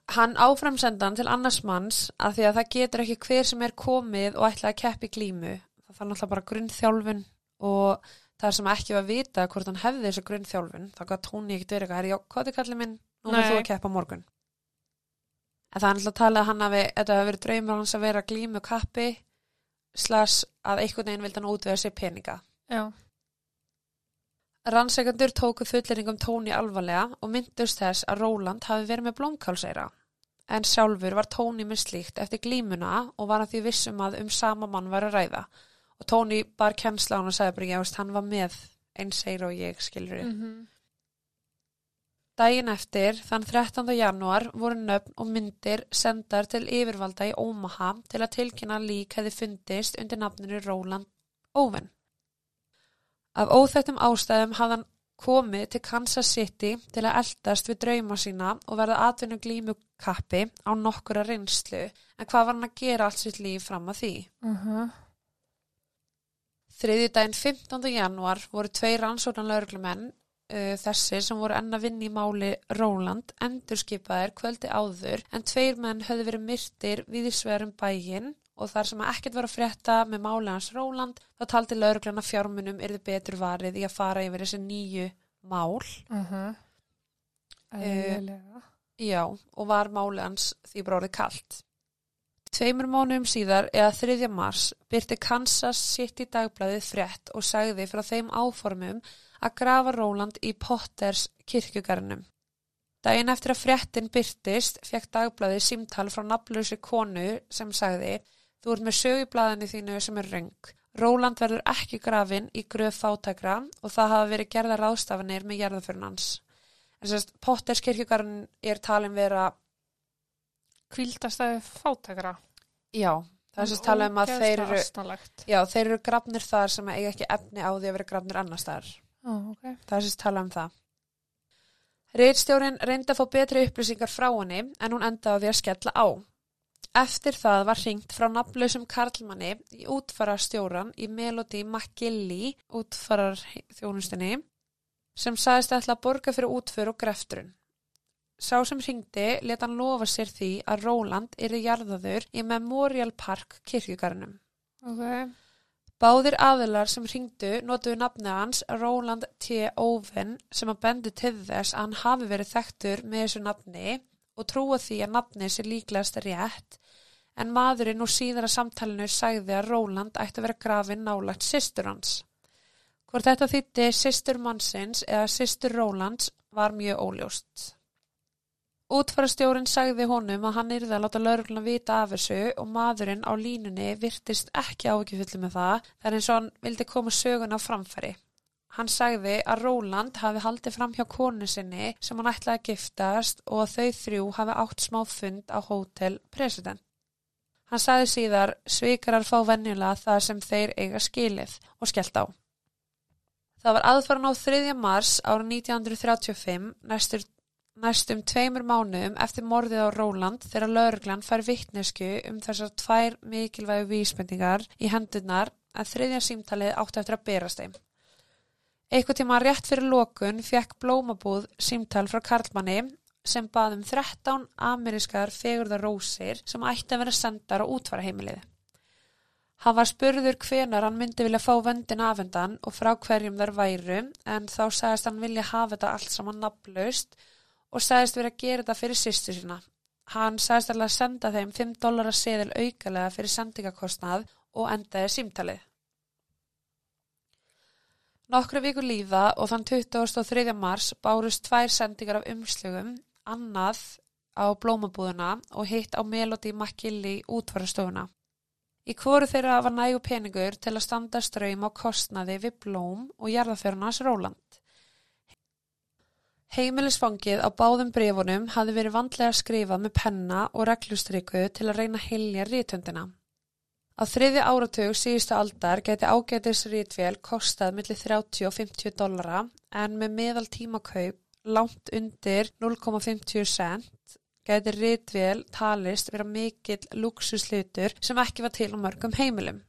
S2: Hann áframsendan til annars manns að því að það getur ekki hver sem er komið og ætla að keppi glímu. Það þarf náttúrulega bara grunnþjálfun og það sem ekki var að vita hvort hann hefði þessu grunnþjálfun. Það gott hún ekkert verið eitthvað, herri, hvað er kallið minn? Nú er
S1: Nei.
S2: þú að keppa morgun. En það er náttúrulega að tala að hann hafi, þetta hafi verið draumur hans að vera glímu kappi slags að einhvern veginn vildi hann útvega sér peninga.
S1: Já.
S2: Rannsekundur tóku fullerningum Tóni alvarlega og myndust þess að Róland hafi verið með blómkálseira. En sjálfur var Tóni með slíkt eftir glímuna og var að því vissum að um sama mann var að ræða. Og Tóni bar kennsla á hann og sagði bara, já, hann var með eins seira og ég, skilur.
S1: Mm
S2: Dægin eftir, þann 13. janúar, voru nöfn og myndir sendar til yfirvalda í Omaha til að tilkynna lík hefði fundist undir nafninu Róland Owen. Af óþægtum ástæðum hafði hann komið til Kansas City til að eldast við drauma sína og verða atvinnu glímu kappi á nokkura reynslu, en hvað var hann að gera allt sitt líf fram að því?
S1: -hmm.
S2: Þriði daginn 15. janúar voru tveir rannsóknan lauruglumenn uh, þessir sem voru enn að vinna í máli Róland endurskipaðir kvöldi áður en tveir menn höfðu verið myrtir við í sverum bægin og þar sem að ekkert var að frétta með máli hans Róland þá taldi lauruglana fjármunum yrði betur varið í að fara yfir þessi nýju mál.
S1: Uh -huh. Eðlilega.
S2: Já, og var máli hans því bróði kalt. Tveimur mánuðum síðar, eða 3. mars, byrti Kansas City dagbladið frétt og sagði frá þeim áformum að grafa Róland í Potters kirkjugarnum. Daginn eftir að fréttin byrtist fekk dagbladið símtal frá nafnlösi konu sem sagði Þú ert með sögublaðinu þínu sem er röng. Róland verður ekki grafin í gröf fátækra og það hafa verið gerða ráðstafanir með gerðaförun hans. En sérst, Potters kirkjugarn er talin vera
S1: Kvíldastæði fátakara.
S2: Já, það er sérst tala um að þeir eru, já, þeir eru grafnir þar sem eiga ekki efni á því að vera grafnir annars þar.
S1: Ó, ok.
S2: Það er sérst tala um það. Reitstjórin reyndi að fá betri upplýsingar frá henni en hún endaði á því að skella á. Eftir það var hringt frá nafnlausum karlmanni í útfararstjóran í Melody McGilly útfarar þjónustinni sem sagðist ætla að borga fyrir útför og greftrun. Sá sem hringdi let hann lofa sér því að Róland yrði jarðaður í Memorial Park kirkjugarnum.
S1: Ok.
S2: Báðir aðilar sem hringdu notuðu nafni hans Roland T. Owen sem að bendi til þess að hann hafi verið þekktur með þessu nafni og trúa því að nafni sé líklegast rétt en maðurinn úr síðara samtalinu sagði að Roland ætti að vera grafin nálagt systur hans. Hvort þetta þýtti systur mannsins eða systur Rolands var mjög óljóst. Útfarastjórin sagði honum að hann yrði að láta laurugluna vita af þessu og maðurinn á línunni virtist ekki ávikifullu með það þar eins og hann vildi koma sögun á framfæri. Hann sagði að Róland hafi haldið fram hjá konu sinni sem hann ætlaði að giftast og að þau þrjú hafi átt smá fund á Hotel President. Hann sagði síðar svikarar fá venjulega það sem þeir eiga skilið og skellt á. Það var aðfaran á 3. mars ára 1935 næstur næstum tveimur mánuðum eftir morðið á Róland þegar lauruglan fær vittnesku um þessar tvær mikilvægu vísbendingar í hendurnar að þriðja símtalið átti eftir að berast þeim. Eitthvað tíma rétt fyrir lokun fekk blómabúð símtal frá Karlmanni sem baðum 13 amerískar fegurðar rósir sem ætti að vera sendar á útfaraheimilið. Hann var spurður hvenar hann myndi vilja fá vöndin afendan og frá hverjum þær væru en þá sagðist hann vilja hafa þetta allt saman nafnlaust og sagðist verið að gera þetta fyrir sýstu sína. Hann sagðist alveg að senda þeim 5 dólar að seðil aukalega fyrir sendingakostnað og endaði símtalið. Nokkru viku líða og þann 23. mars bárust tvær sendingar af umslugum, annað á blómabúðuna og hitt á Melody McGilly útvarastofuna. Í hvoru þeirra var nægu peningur til að standa ströym á kostnaði við blóm og jarðafjörnars Róland. Heimilisfangið á báðum brefunum hafði verið vandlega skrifað með penna og reglustriku til að reyna hilja rítöndina. Á þriði áratug síðustu aldar geti ágætis rítvél kostað millir 30 og 50 dollara en með meðal tímakaup langt undir 0,50 cent geti rítvél talist vera mikill luxuslutur sem ekki var til á mörgum heimilum.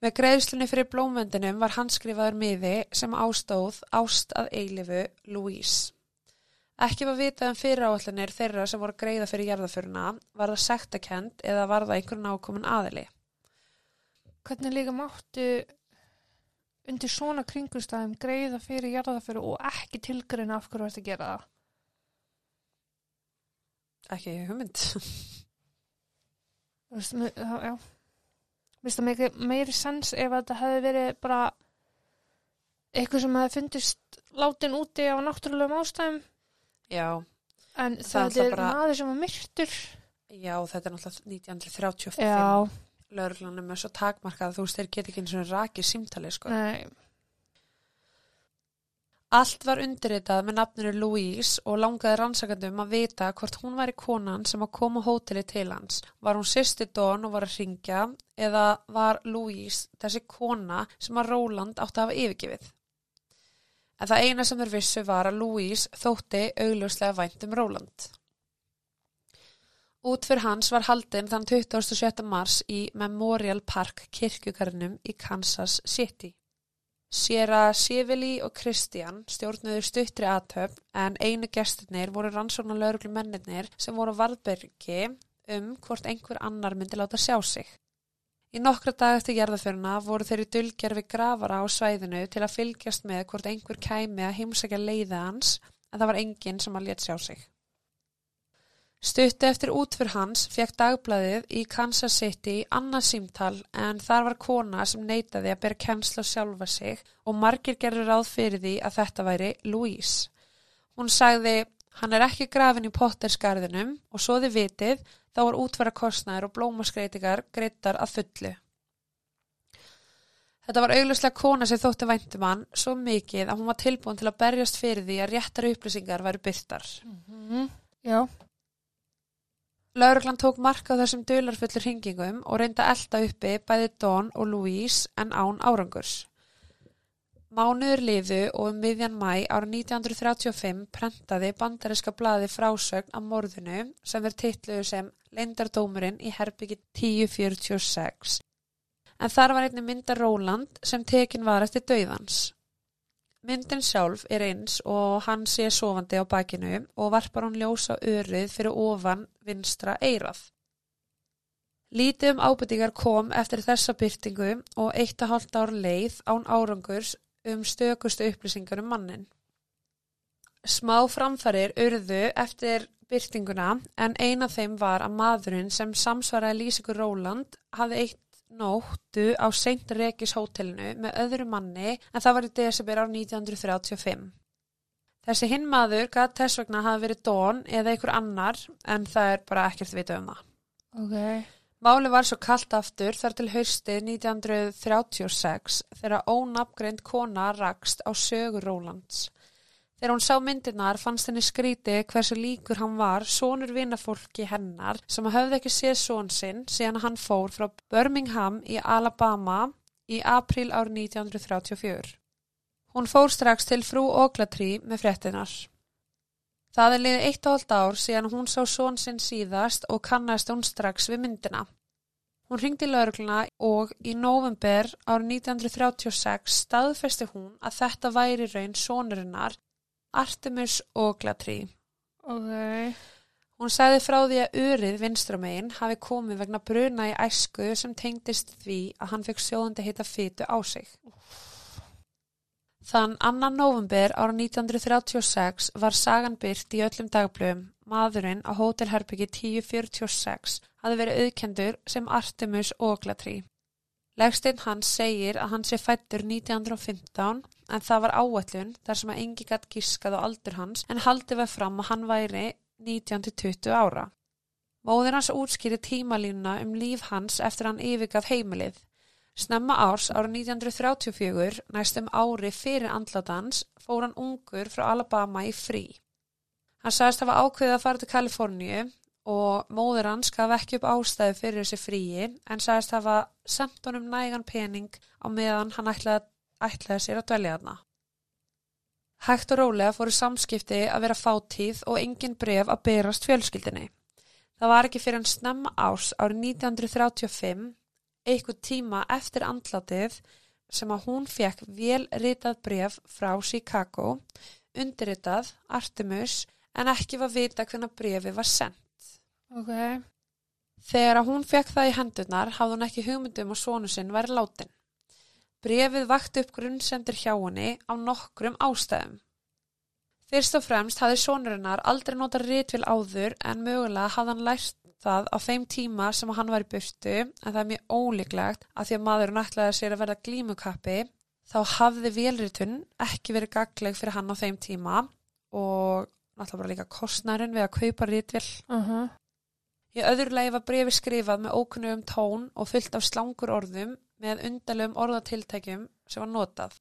S2: Með greiðslunni fyrir blómvendinum var handskrifaður miði sem ástóð ást að eilifu Louise. Ekki var vitað um fyrir áallanir þeirra sem voru greiða fyrir jarðaföruna, var það sektakend eða var það einhver nákomin aðili.
S1: Hvernig líka máttu undir svona kringustæðum greiða fyrir jarðaföru og ekki tilgreina af hverju þetta gera það?
S2: Ekki hugmynd.
S1: Þú veist, Já. Vist það meiri, meiri sens ef þetta hefði verið bara eitthvað sem hefði fundist látin úti á náttúrulegum ástæðum
S2: Já,
S1: en
S2: Það er
S1: það er
S2: bara-
S1: maður sem var myrtur.
S2: já, þetta er náttúrulega 1935.
S1: Já,
S2: Lörglanum er svo takmarkað að þú veist, þeir geta ekki eins og rakið símtali, sko.
S1: nei,
S2: Allt var undirritað með nafninu Louise og langaði rannsakandum að vita hvort hún væri konan sem að koma hóteli til hans. Var hún sýsti Don og var að ringja eða var Louise þessi kona sem að Roland átti að hafa yfirgefið? En það eina sem þeir vissu var að Louise þótti augljóslega vænt um Roland. Útfyr hans var haldinn þann 27. mars í Memorial Park kirkjugarnum í Kansas City. Séra Sivili og Kristján stjórnuðu stuttri aðtöfn en einu gestirnir voru rannsóknar lauruglu mennirnir sem voru varðbergi um hvort einhver annar myndi láta sjá sig. Í nokkra dag eftir gerðaföruna voru þeir í dulgerfi grafara á svæðinu til að fylgjast með hvort einhver kæmi að heimsækja leiða hans en það var enginn sem að létt sjá sig. Stuttu eftir útfyr hans fekk dagblæðið í Kansas City annað símtal en þar var kona sem neitaði að bera kennsla sjálfa sig og margir gerður ráð fyrir því að þetta væri Louise. Hún sagði, hann er ekki grafin í potterskarðinum og svo þið vitið þá var útfæra kostnæður og blómaskreitingar greittar að fullu. Þetta var auglustlega kona sem þótti væntum hann svo mikið að hún var tilbúin til að berjast fyrir því að réttar upplýsingar væri byrtar.
S1: já,
S2: Lauruglan tók marka á þessum dularfullur hringingum og reynda elda uppi bæði Don og Louise en án árangurs. Mánuður liðu og um miðjan mæ ára 1935 prentaði bandariska blaði frásögn af morðinu sem er titluðu sem Leindardómurinn í herbyggi 1046. En þar var einnig mynda Róland sem tekin var eftir dauðans. Myndin sjálf er eins og hann sé sofandi á bakinu og varpar hann ljósa örið fyrir ofan vinstra eirað. Lítið um ábyrtingar kom eftir þessa byrtingu og eitt að halda ár leið án árangurs um stökustu upplýsingar um mannin. Smá framfærir urðu eftir byrtinguna en eina þeim var að maðurinn sem samsvaraði Lýsikur Róland hafði eitt nóttu á Seint Regis hótelinu með öðru manni en það var í desember á 1935. Þessi hinn maður gæt þess vegna hafa verið Don eða einhver annar en það er bara ekkert vita um það.
S1: ok.
S2: Máli var svo kallt aftur þar til haustið 1936 þegar ónafngreind kona rakst á sögur Rólands. Þegar hún sá myndirnar fannst henni skríti hversu líkur hann var sonur vinafólki hennar sem hafði ekki séð són sinn síðan hann fór frá Birmingham í Alabama í april árið 1934. Hún fór strax til frú Oglatrí með fréttinar. Það er liðið eitt og hálft ár síðan hún sá són sinn síðast og kannast hún strax við myndina. Hún ringdi laurugluna og í november árið 1936 staðfesti hún að þetta væri raun sonurinnar Artemis Oglatrí.
S1: Ok,
S2: Hún sagði frá því að urið vinstramegin hafi komið vegna bruna í æsku sem tengdist því að hann fekk sjóðandi heita fytu á sig. Þann annan november ára 1936 var sagan byrt í öllum dagblöðum. Maðurinn á hótelherbyggi 1046 hafi verið auðkendur sem Artemis Oglatrí. Legstinn hans segir að hann sé fættur 1915 en það var áætlun þar sem að engi gætt gískað á aldur hans en haldið var fram að hann væri 19-20 ára. Móðir hans útskýri tímalínuna um líf hans eftir hann yfirgaf heimilið. Snemma árs ára 1934, næstum ári fyrir andlatans, fór hann ungur frá Alabama í frí. Hann sagðist hafa ákveðið að fara til Kaliforníu og móður hans gaf ekki upp ástæðu fyrir þessi fríi en sagðist hafa sendt honum nægan pening á meðan hann ætlaði, ætlaði sér að dvelja þarna. Hægt og rólega fóru samskipti að vera fátíð og engin bref að berast fjölskyldinni. Það var ekki fyrir en snemma árs árið 1935, eitthvað tíma eftir andlatið sem að hún fekk vel ritað bref frá Chicago, undirritað Artemus en ekki var vita hvernig brefi var sendt.
S1: Ok.
S2: Þegar að hún fekk það í hendurnar hafði hún ekki hugmyndum að sonu sinn væri látin. Brefið vakti upp grunnsendir hjá henni á nokkrum ástæðum. Fyrst og fremst hafði sonurinnar aldrei notað ritvél áður en mögulega hafði hann lært það á þeim tíma sem hann var í burtu en það er mjög ólíklegt að því að maðurinn ætlaði sér að verða glímukappi þá hafði vélritun ekki verið gagleg fyrir hann á þeim tíma og náttúrulega bara líka kostnærin við að kaupa ritvél.
S1: Uh -huh.
S2: Í öðru lagi var brefi skrifað með ókunnugum tón og fyllt af slangur orðum með undarlegum orðatiltækjum sem var notað.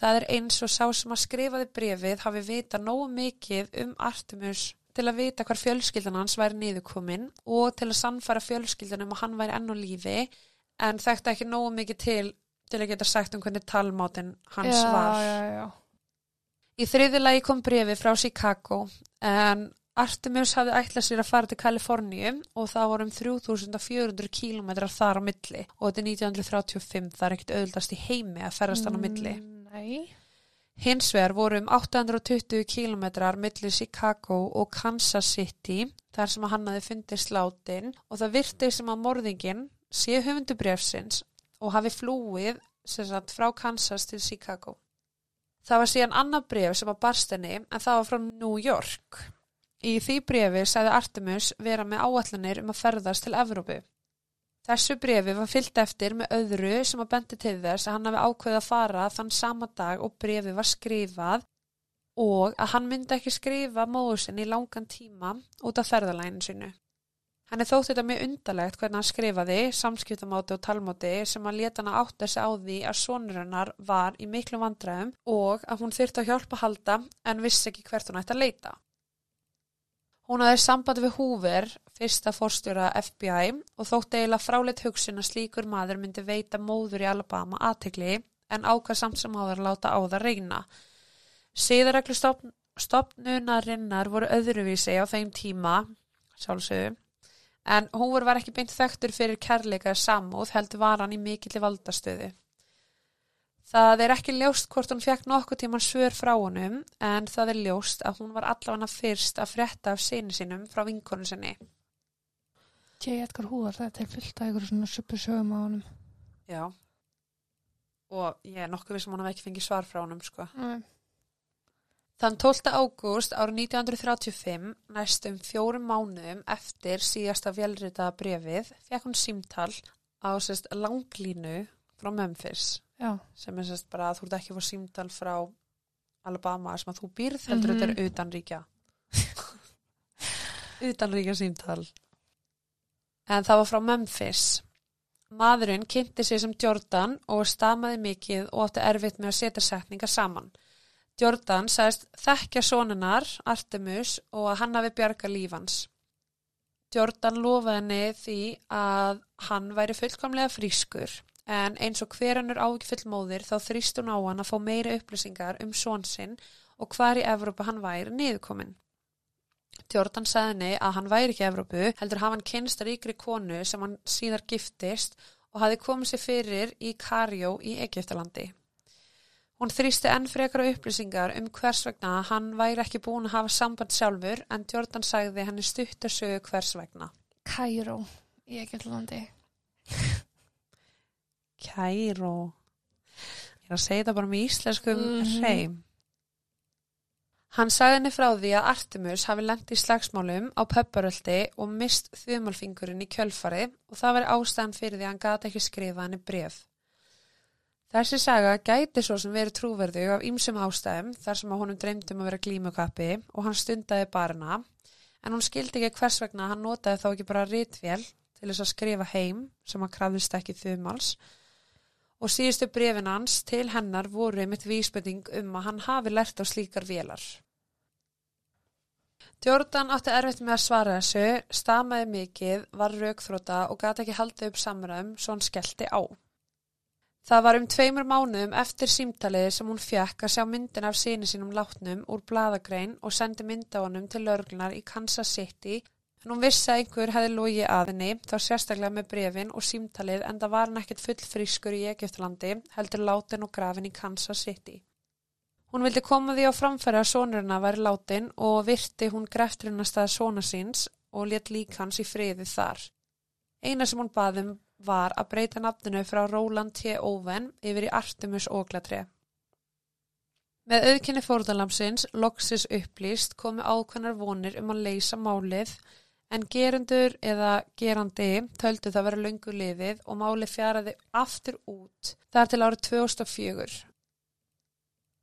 S2: Það er eins og sá sem að skrifaði brefið hafi vita nógu mikið um Artemus til að vita hvar fjölskyldan hans væri niðurkomin og til að sannfara fjölskyldanum að hann væri enn á lífi en þekkti ekki nógu mikið til til að geta sagt um hvernig talmátin hans
S1: já,
S2: var.
S1: Já, já,
S2: Í þriði lagi kom brefi frá Chicago en Artemis hafði ætlað sér að fara til Kaliforníu og það voru um 3400 kílometrar þar á milli og þetta er 1935, það er ekkert auðvildast í heimi að ferðast hann á milli.
S1: Mm, Nei.
S2: Hins vegar voru um 820 kílometrar milli Chicago og Kansas City þar sem hann hafi fundið sláttinn og það virti sem að morðingin sé höfundu brefsins og hafi flúið sagt, frá Kansas til Chicago. Það var síðan annað bref sem að barst henni en það var frá New York. Í því brefi sagði Artemus vera með áallanir um að ferðast til Evrópu. Þessu brefi var fyllt eftir með öðru sem að bendi til þess að hann hafi ákveðið að fara þann sama dag og brefi var skrifað og að hann myndi ekki skrifa móður sinni í langan tíma út af ferðalæginu sinu. Henni þótt þetta mjög undarlegt hvernig hann skrifaði, samskiptamáti og talmáti sem að leta hann átta sig á því að sonur hennar var í miklu vandræðum og að hún þyrfti að hjálpa að halda en vissi ekki hvert hún ætti að leita. Hún hafði sambandi við Hoover, fyrsta fórstjóra FBI og þótt eiginlega fráleitt hugsun að slíkur maður myndi veita móður í Alabama aðtegli en ákvað samt sem áður láta á það reyna. Stopnunarinnar voru öðruvísi á þeim tíma, sjálfsögum, en Hoover var ekki beint þekktur fyrir kærleika samúð heldur var hann í mikilli valdastöðu. Það er ekki ljóst hvort hún fekk nokkuð tíman svör frá honum en það er ljóst að hún var allavega fyrst að frétta af sinni sínum frá vinkonu sinni.
S1: J. Edgar Hoover, þetta er fyllt af ykkur svona suppu sögum á honum.
S2: Já. Og ég er nokkuð við sem hún hafi ekki fengið svar frá honum sko.
S1: Nei.
S2: Þann 12. ágúst árið 1935, næstum fjórum mánuðum eftir síðasta velritaða brefið, fekk hún símtal á sérst langlínu frá Memphis
S1: Já,
S2: sem er sérst bara að þú ert ekki að fá símtal frá Alabama sem að þú býrð heldur
S1: Mhm.
S2: þetta er utanríkja. Utanríkja símtal. En það var frá Memphis. Maðurinn kynnti sig sem Jordan og stamaði mikið og átti erfitt með að setja setningar saman. Jordan sagðist þekkja sonunar Artemus og að hann hafi bjarga lífans Jordan lofaði henni því að hann væri fullkomlega frískur en eins og hver hannur ágifull móðir þá þrýst hún á hann að fá meiri upplýsingar um són sinn og hvar í Evrópa hann væri niðurkominn. Jordan sagði henni að hann væri ekki Evrópu, heldur hafa hann kynst ríkri konu sem hann síðar giftist og hafi komið sér fyrir í Karjó í Egiptalandi. Hún þrýsti enn frekara upplýsingar um hvers vegna hann væri ekki búin að hafa samband sjálfur en Jordan sagði henni stuttasögu hvers vegna.
S1: Kæró í Egiltlandi.
S2: Kæró. Ég er að segja þetta bara með íslenskum mm
S1: Mhm.
S2: hreim. Hann sagði henni frá því að Artemus hafi lent í slagsmálum á pöpparöldi og mist þumalfingurinn í kjölfari og það var ástæðan fyrir því að hann gati ekki skrifa henni bref. Þessi saga gæti svo sem verið trúverðu af ýmsum ástæðum þar sem að honum dreymdum að vera glímukappi og hann stundaði barna en hún skildi ekki hvers vegna hann notaði þá ekki bara ritvél til þess að skrifa heim sem hann krafðist ekki þumals og síðustu brefin hans til hennar voru einmitt vísbending um að hann hafi lært á slíkar vélar. Jordan átti erfitt með að svara þessu, stamaði mikið, var raukþróta og gati ekki haldið upp samræðum svo hann skellti á. Það var um tveimur mánuðum eftir símtalið sem hún fekk að sjá myndin af síni sínum látnum úr bladagrein og sendi mynd á honum til örglunar í Kansas City en hún vissi að einhver hefði logið að henni þá sérstaklega með brefin og símtalið en það var hann ekkert full frískur í Egiptalandi heldur látin og grafin í Kansas City. Hún vildi koma því á framfæri að sonurina væri látin og virti hún grefturinn að sona síns og let lík hans í friði þar. Eina sem hún baðum var að breyta nafninu frá Róland T. Óven yfir í Artemus Óglatri. Með auðkynni fórðalamsins, loksis upplýst, komi ákveðnar vonir um að leysa málið en gerundur eða gerandi töldu það vera löngu liðið og málið fjaraði aftur út þar til árið 2004.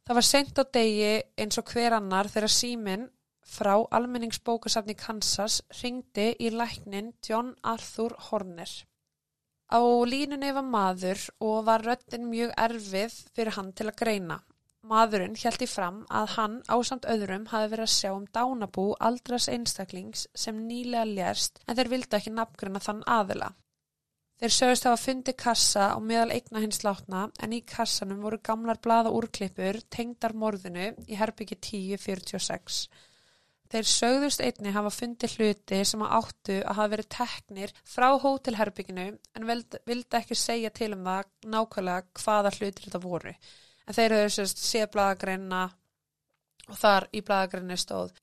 S2: Það var sent á degi eins og hver annar þegar síminn frá almenningsbókasafni Kansas ringdi í læknin John Arthur Horner. Á línunni var maður og var röttin mjög erfið fyrir hann til að greina. Maðurinn hjælti fram að hann ásamt öðrum hafi verið að sjá um dánabú aldras einstaklings sem nýlega lérst en þeir vildi ekki nafngruna þann aðila. Þeir sögust hafa fundi kassa á meðal eigna hins látna en í kassanum voru gamlar blaða úrklippur tengdar morðinu í herbyggi 1046. Þeir sögðust einni hafa fundið hluti sem að áttu að hafa verið teknir frá hótelherbygginu en vildi ekki segja til um það nákvæmlega hvaða hlutir þetta voru. En þeir höfðu sérst séð bladagreina og þar í bladagreinu stóð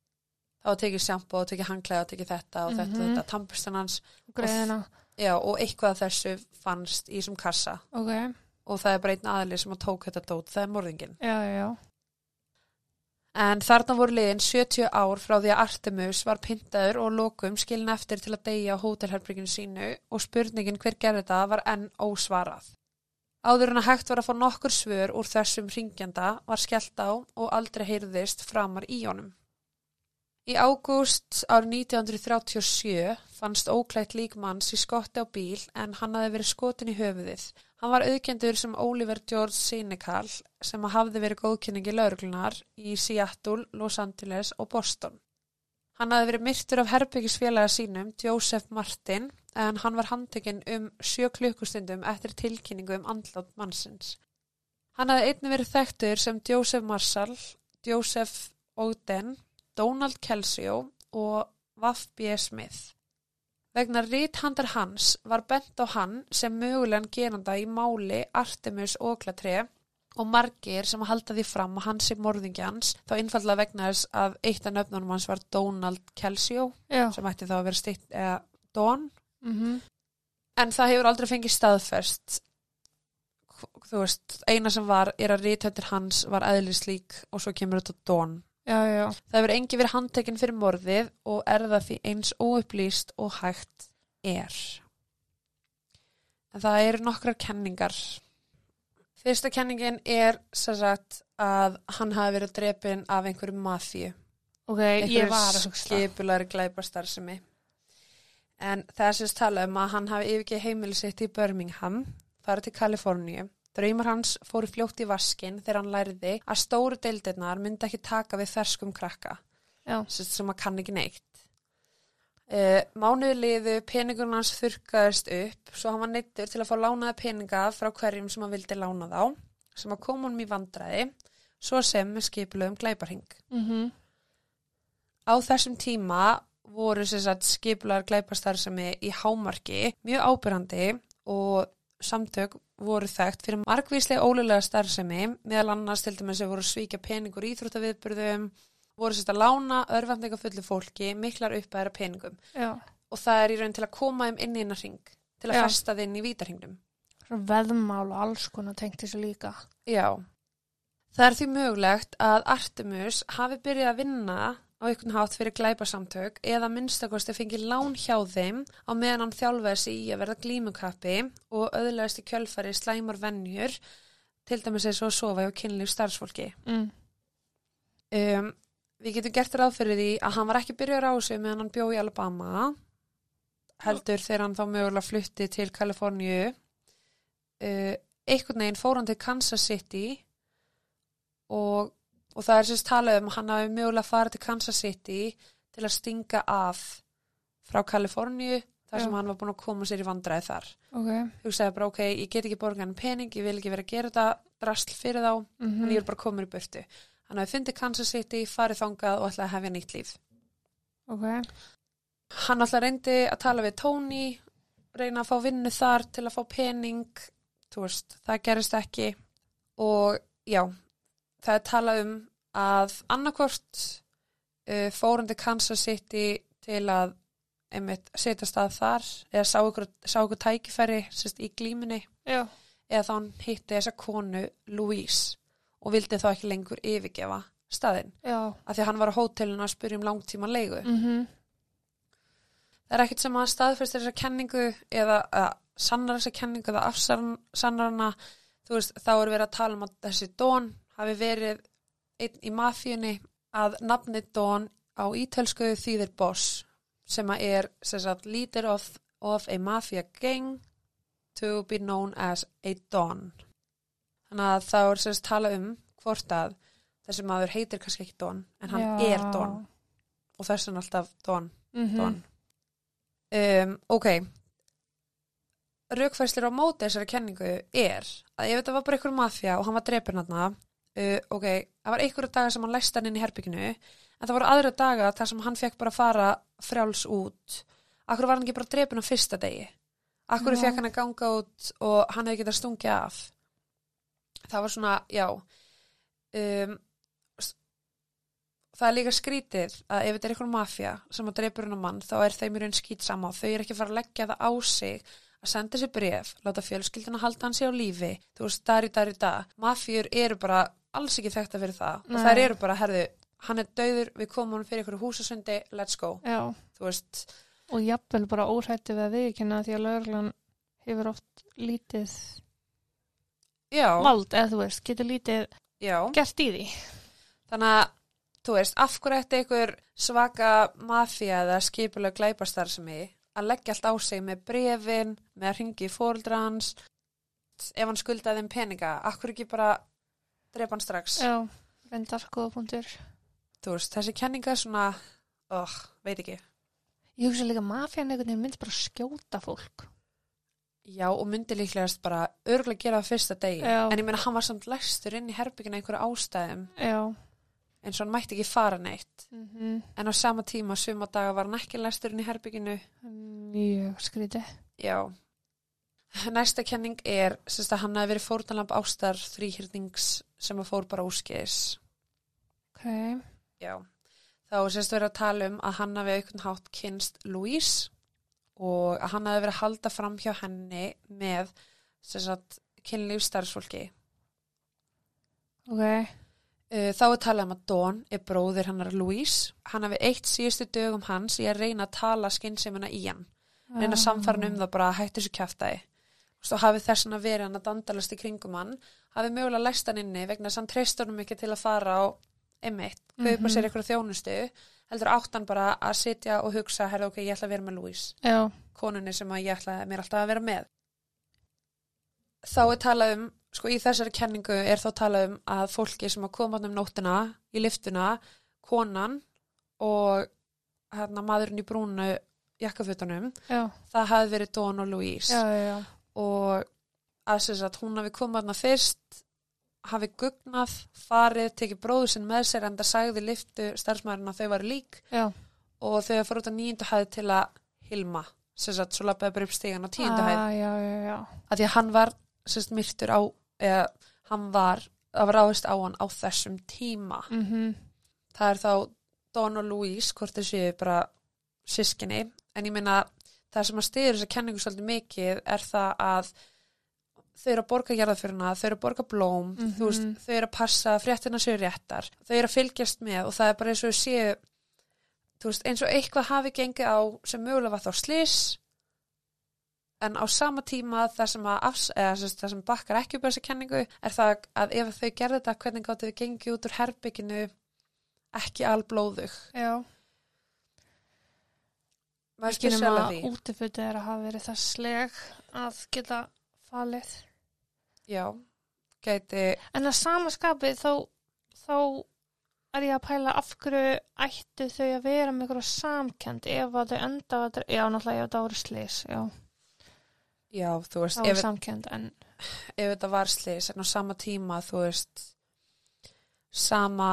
S2: þá tekið sjampo og tekið hangklæða og tekið þetta og mm -hmm. þetta og þetta, tampustan hans og, já, og eitthvað þessu fannst í þessum kassa
S1: Ok,
S2: og það er bara einn aðli sem að tók þetta dót, það er morðingin.
S1: já, já.
S2: En þarna voru liðin 70 ár frá því að Artemus var pyntaður og lokum skilin eftir til að deyja á hótelherbrygginu sínu og spurningin hver gerði það var enn ósvarað. Áður en að hægt var að fá nokkur svör úr þessum ringjanda var skellt á og aldrei heyrðist framar í honum. Í ágúst árið 1937 fannst óklætt líkmanns í skotti á bíl en hann hafi verið skotin í höfuðið. Hann var auðkendur sem Oliver George Senecal sem hafði verið góðkynningi lauruglunar í Seattle, Los Angeles og Boston. Hann hafi verið myrtur af herbyggisfélaga sínum, Joseph Martin, en hann var handtekinn um sjö klukkustundum eftir tilkynningu um andlátt mannsins. Hann hafi einnig verið þekktur sem Joseph Marshall, Joseph Oden, Donald Kelsey og Waff B. Smith. Vegna ríthandar hans var bent á hann sem mögulegan geranda í máli Artemus Óklatré og margir sem halda því fram að hans er morðingjans þá innfallega vegna þess að eitt af nöfnunum hans var Donald Kelsey
S1: Já,
S2: sem ætti þá að vera stitt eða Don.
S1: Mhm,
S2: en það hefur aldrei fengið staðferst þú veist, eina sem var er að ríthandir hans var eðlislík og svo kemur þetta Don.
S1: Já, já,
S2: Það hefur engi verið handtekinn fyrir morðið og er það því eins óupplýst og hægt er. En það eru nokkrar kenningar. Fyrsta kenningin er sem sagt að hann hafi verið drepin af einhverju mafíu.
S1: ok, ég var að hugsa það.
S2: skipulari glæparstarfsemi. En það er sérst tala um að hann hafi yfirgeð heimili sitt í Birmingham, farið til Kaliforníu. Draumar hans fóru fljótt í vaskin þegar hann læriði að stóru deildirnar myndi ekki taka við ferskum krakka
S1: Já,
S2: sem sem að kann ekki neitt. Uh, mánuði liðu peningun hans þurrkaðist upp svo hann var neittur til að fá lánaða peninga frá hverjum sem hann vildi lána þá sem að koma honum í vandræði svo sem með skipulögum glæparhing.
S1: mhm,
S2: Á þessum tíma voru skipular glæparstarfsemi í hámarki mjög ábyrrandi og samtök voru þekkt fyrir margvíslega ólulega starfsemi meðal annars til dæmis að voru svíkja peningur í íþróttaviðburðum voru sérst að lána örvendinga fullu fólki miklar uppæðra peningum
S1: já.
S2: og það er í raun til að koma þeim inn í innan ring til að
S1: Já.
S2: festa þeim inn í vítarhingnum.
S1: Veðmál og alls konar tengt þessu líka.
S2: Já. Það er því mögulegt að Artemus hafi byrjað að vinna á einhvern hátt fyrir glæpasamtök eða minnstakosti fengið lán hjá þeim á meðan hann þjálfaði sig í að verða glímukappi og öðlaðist í kjölfari slæmar vennjur til dæmis eins og að sofa hjá kynlíf starfsfólki.
S1: Mm.
S2: Um, við getum gert ráð fyrir því að hann var ekki byrjað á þessu meðan hann bjó í Alabama heldur þegar hann þá mögulega flutti til Kaliforníu uh, einhvern veginn fór hann til Kansas City og, og það er sérst talað um hann hafi mögulega farið til Kansas City til að stinga af frá Kaliforníu þar sem
S1: Já.
S2: hann var búin að koma sér í vandræði þar
S1: Ok.
S2: hugsaði bara ok, ég get ekki borgað hann pening ég vil ekki vera að gera þetta drasl fyrir þá
S1: Mm
S2: en ég er bara komin í burtu hann hafi fundið Kansas City, farið þangað og ætlaði að hefja nýtt líf.
S1: Ok.
S2: hann alltaf reyndi að tala við Tony reyna að fá vinnu þar til að fá pening. Veist, það gerist ekki. Og já það er talað um að annarkvort uh, fórundi Kansas City til að einmitt setja stað þar eða sá ykkur, sá ykkur tækifæri sérst, í glímunni.
S1: Já,
S2: eða þá hann hitti þessa konu Louise og vildi þá ekki lengur yfirgefa staðinn.
S1: Já,
S2: af því að hann var á hótelinu að spyrja um langtíma leigu.
S1: mhm,
S2: Það er ekkert sem að staðfæstir þessa kenningu eða sannar þessa kenningu eða afsannar hana þú veist, þá er verið að tala um að þessi Don hafi verið einn í mafíunni að nafni Don á ítölsku þýðir boss sem að er sem sagt, leader of, of a mafia gang to be known as a Don þannig að þá er sagt tala um hvort að þessi maður heitir kannski ekki Don en hann
S1: já.
S2: er Don. Og þess vegna alltaf Don.
S1: Mhm,
S2: Don. Um, ok, raukfærslir á móti þessari kenningu er að ef þetta var bara einhver mafja og hann var drepin hann uh, ok, það var einhverju dagar sem hann læst hann inn í herbygginu en það voru aðra daga þar sem hann fekk bara að fara frjáls út. Akkur var hann ekki bara drepin á fyrsta degi? Akkur fekk hann að ganga út og hann hefði getað stungið af Það var svona, já um, það er líka skrítið að ef þetta er eitthvað mafja sem að dreipur hennar mann þá er þeim í raun skýt sama og þau eru ekki fara að leggja það á sig að senda sér bref, láta fjölskylduna halda hann sér á lífi, þú veist, dar í dag mafjur eru bara alls ekki þekkt að fyrir það. Og
S1: Nei.
S2: þær eru bara, herðu hann er dauður, við komum hann fyrir ykkur húsasundi let's go,
S1: já,
S2: þú veist.
S1: Og jafnvel bara óhættu við að viðkynna því að lögreglan hefur oft lítið
S2: já,
S1: vald, eða þú veist, getur lítið
S2: já,
S1: gert í því.
S2: þannig að þú veist, af hverju ætti ykkur svaka mafja eða skipulega glæpastar sem ég að leggja allt á sig með brefin, með að ringi hans ef hann skuldaði þeim peninga, af hverju ekki bara drepa hann strax
S1: Já, reyndar góða punktur.
S2: þú veist, þessi kenninga er svona oh, veit ekki
S1: Ég hugsa líka að mafjan einhvern veginn myndi bara skjóta fólk.
S2: Já, og myndi líklegast bara örgulega gera það fyrsta degi
S1: Já.
S2: en ég meina, hann var samt læstur inn í herbyggina einhverju ástæðum
S1: Já.
S2: eins og hann mætti ekki fara neitt
S1: Mm
S2: en á sama tíma, suma daga var hann ekki læstur inn í herbygginu
S1: Mjög skrítið.
S2: Já. Næsta kenning er sérst að hann hafi verið fórnalamb ástar þrýhyrnings sem að fór bara úrskeiðis.
S1: Ok.
S2: Já. Þá sérst verið að tala um að hann hafi aukvönd hátt kynst Louise og hann hafi verið að halda fram hjá henni með kynlífstarfsfólki.
S1: Ok.
S2: Uh, Þá er talað um að Dawn er bróðir hennar Louise. Hann hafi eitt síðustu dögum hans í að reyna að tala skynnsemina í hann. reyna að samfara hann um það bara að hættu þessu kjaftaði og hafi þess að verið hann að dandalast í kringum hann hafi mögulega læst hann inni vegna þess að hann treystur hann ekki til að fara á einmitt, kaupa
S1: Mhm.
S2: sér eitthvað þjónustu heldur átt hann bara að sitja og hugsa herra ok, ég ætla að vera með Louise
S1: Já.
S2: konunni sem að ég ætla mér alltaf að vera með þá er talað um sko í þessari kenningu er þá talað um að fólki sem að koma þarna um nóttina í liftuna, konan og hérna maðurinn í brúnu jakkafutunum
S1: Já.
S2: það hafi verið Dawn og Louise
S1: Já, já,
S2: og að þess að hún hafi komið þarna fyrst hafi gugnað, farið, tekið bróðu sinn með sér en það sagði liftu starfsmæðurinn að þau varu lík.
S1: Já.
S2: og þau fór út á nýjundu hæð til að hilma, sem sagt, svo lappaði bara upp stígan á tíundu
S1: Ah, já, já, já.
S2: að því að hann var sem sagt, myrtur á, eða hann var það var ráðist á hann á þessum tíma.
S1: Mm
S2: það er þá Dawn og Louise hvort þau séu bara sískinni en ég meina það sem að styrir þessa kenningu svolítið mikið er það að þau eru að borga jarðafyrina, þau eru að borga blóm
S1: Mhm.
S2: þú veist, þau eru að passa fréttina séu réttar, þau eru að fylgjast með og það er bara eins og þau séu veist, eins og eitthvað hafi gengið á sem mögulega var þá slis en á sama tíma það sem afs, eða, sem það sem bakkar ekki upp á þessa kenningu er það að ef þau gerðu þetta hvernig gáttu við gengið út úr herbygginu ekki alblóðug
S1: Já. nema
S2: sjálf að
S1: útifötu er að hafa verið það sleg að geta falið.
S2: Já, gæti
S1: En að samaskapi þá, þá er ég að pæla af hverju ættu þau að vera með eitthvað samkend ef að þau enda að, já, náttúrulega ef það voru slis, já,
S2: já, þú veist, ef,
S1: er samkend, en
S2: ef þetta var slis en á sama tíma, þú veist sama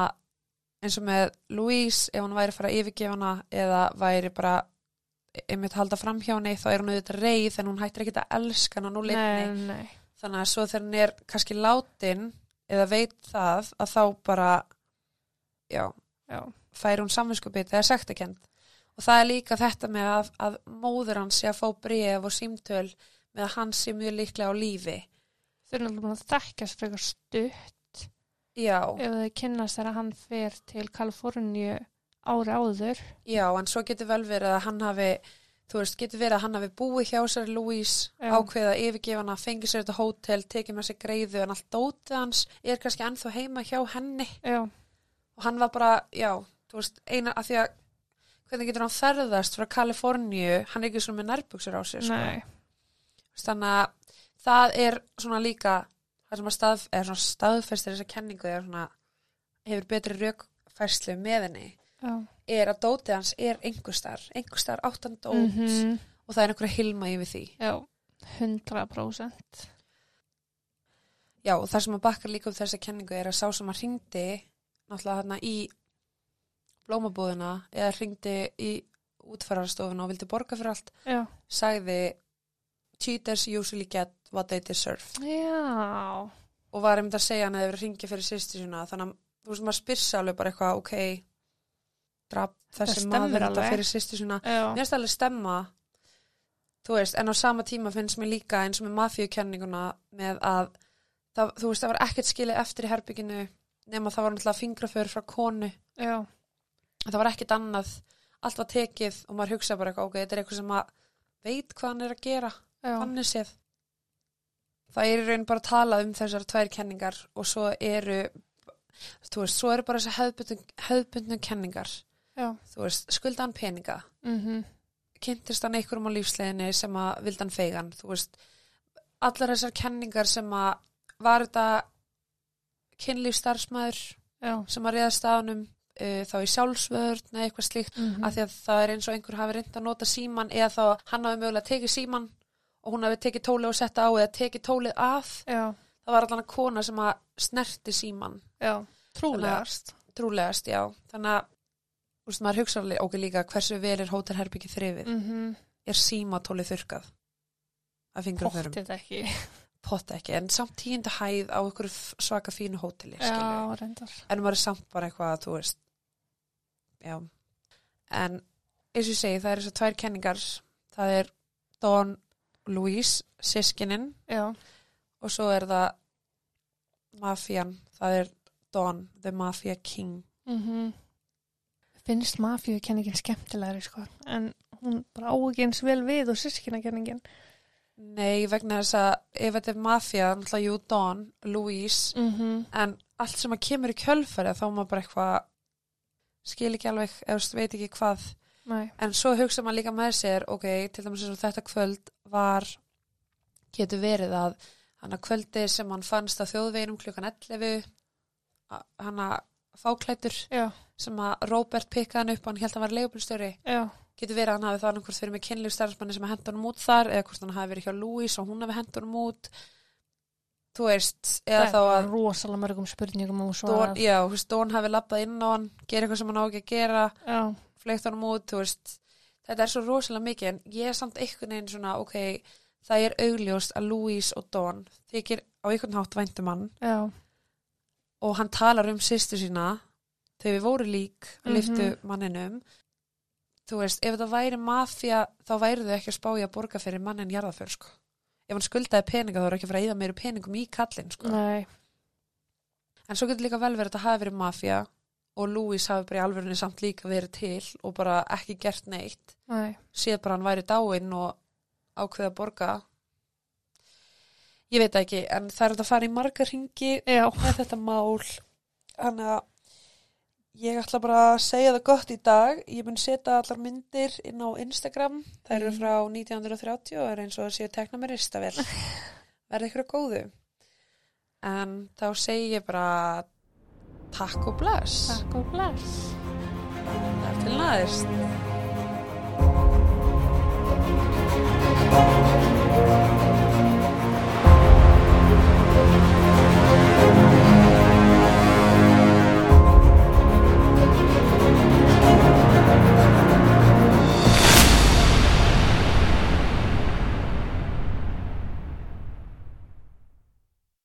S2: eins og með Louise, ef hún væri að fara að yfirgefa hana eða væri bara einmitt halda fram hjá henni, þá er hún auðvitað reið en hún hættir ekki að elska hana nú litni
S1: nei, nei,
S2: þannig að svo þegar hann er kannski látin eða veit það að þá bara já,
S1: já,
S2: fær hún samvinskupið eða sektakend og það er líka þetta með að, að móður hans sé að fá bref og símtöl með að hann sé mjög líklega á lífi.
S1: Þau eru náttúrulega að þekkjast frekar stutt.
S2: Já,
S1: ef þau kynnast þegar hann fer til Kaliforníu ári áður.
S2: Já, en svo getur vel verið að hann hafi þú veist, getur verið að hann hafi búið hjá sér Louise,
S1: Já.
S2: ákveða yfirgefana fengið sér þetta hótel, tekið með sér greiðu en allt dótið hans er kannski ennþá heima hjá henni.
S1: Já,
S2: og hann var bara, já, þú veist, eina að því að hvernig getur hann ferðast frá Kaliforníu, hann er ekki svona með nærbuksur á sér, sko. þannig að það er svona líka það sem að stað, svona staðfestir þessa kenningu er svona, hefur betri raukfærslu með henni.
S1: Já,
S2: er að dótið hans er einhverstar einhverstar áttan dót
S1: Mhm.
S2: og það er einhverja hilma yfir því.
S1: Já 100%
S2: já og það sem að bakkar líka upp þessa kenningu er að sá sem að ringdi náttúrulega þarna í blómabúðina eða ringdi í útfararstofuna og vildi borga fyrir allt
S1: já,
S2: sagði cheaters usually get what they deserve.
S1: Já,
S2: og var einmitt að segja hann að það að ringja fyrir sýsti sína þannig að þú veist maður spyrsa alveg bara eitthvað ok draf þessi maður þetta fyrir sýsti sína.
S1: Já,
S2: mér finnst alveg stemma þú veist, en á sama tíma finnst mér líka eins og með mafíukenninguna með að það, þú veist, það var ekkert skilið eftir í herbygginu nema það var náttúrulega fingraför frá konu.
S1: Já,
S2: það var ekkert annað, allt var tekið og maður hugsa bara eitthvað, ok, þetta er eitthvað sem að veit hvað hann er að gera, þannig séð það er í raun bara að tala um þessar tvær kenningar og svo eru þú veist, svo eru bara þessar hefðbundnu, hefðbundnu kenningar veist, skulda hann peninga.
S1: Mhm,
S2: kynntist hann einhverjum á lífsleginni sem að vildi hann feigan, allar þessar kenningar sem að var þetta kynlífstarfsmæður sem að reyða staðunum uh, þá í sjálfsvörn eða eitthvað slíkt
S1: mhm,
S2: af því að það er eins og einhver hafi reynd að nota síman eða þá hann hafi mögulega tekið síman og hún hafi tekið tólið og setta á eða tekið tólið af
S1: já,
S2: það var allan að kona sem að snerti síman
S1: já, trúlegast,
S2: trúlegast, já. Þannig að þú veist, maður hugsa okkur líka hversu vel er hótelherbyggi þrifið?
S1: Mhm,
S2: er símatólið þurkað að fingraförum,
S1: pottið ekki,
S2: potta ekki en samt tíundu hæð á ykkur svaka fínu hóteli skilju,
S1: já, reyndar,
S2: en maður er samt bara eitthvað að þú veist já. En eins og ég segi það er þessar tvær kenningar. Það er Don Louise, sískinin
S1: já,
S2: og svo er það mafían, það er Don, the Mafia King.
S1: Mhm, finnst mafíukenningin skemmtilegri, sko, en hún bara á ekki eins vel við og sískinakenningin,
S2: Nei, vegna þess að ef þetta er mafía, náttúrulega jú Don, Louise.
S1: Mhm,
S2: en allt sem að kemur í kjölfæri þá er maður bara eitthvað skil ekki alveg, eða veit ekki hvað.
S1: Nei,
S2: en svo hugsa maður líka með sér ok, til dæmis eins og þetta kvöld var getur verið að hann að kvöldi sem hann fannst á þjóðveginum klukkan 11 a- hann að fáklættur
S1: já,
S2: sem að Robert pikkaði hann upp og hann held að hann var leigubílstjóri.
S1: Já,
S2: getur verið að hann hafi það annað hvort fyrir með kynlífstæðarsmanni sem að henda honum út þar eða hvort hann hafi verið hjá Louise og hún hafi henda honum út. Þú veist, eða þá að
S1: rosalega mörgum spurningum
S2: Don, já, þú veist, Don hafi labbað inn á hann gera eitthvað sem hann á ekki að gera fleikt honum út, þú veist. Þetta er svo rosalega mikið, en ég er samt einhvern veginn svona, ok, það er augljóst að Louise og Don þykir á einhvern hátt væntum hann
S1: já,
S2: og hann talar um sýstu sína þegar við voru lík að
S1: Mhm.
S2: liftu manninum. Þú veist, ef þetta væri mafja þá væri þau ekki að spája að borga fyrir mannin jarðaför, sko. Ef hann skuldaði peninga þá er ekki að fara að íða meiri peningum í kallinn, sko.
S1: Nei,
S2: en svo getur líka vel verið að þetta hafi verið mafja og Louise hafi bara í alvörunni samt líka verið til og bara ekki gert neitt.
S1: Nei,
S2: séð bara hann væri dáinn og ákveða að borga. Ég veit það ekki en það er að fara í marga ringi með þetta mál. Þannig að ég ætla bara að segja það gott í dag. Ég mun setja allar myndir inn á Instagram. Það eru
S1: Mm.
S2: frá 1930 og er eins og að séu tekna með ristavel verði ykkur að góðu. En þá segi ég bara takk og bless.
S1: Takk og bless.
S2: Það er til næðist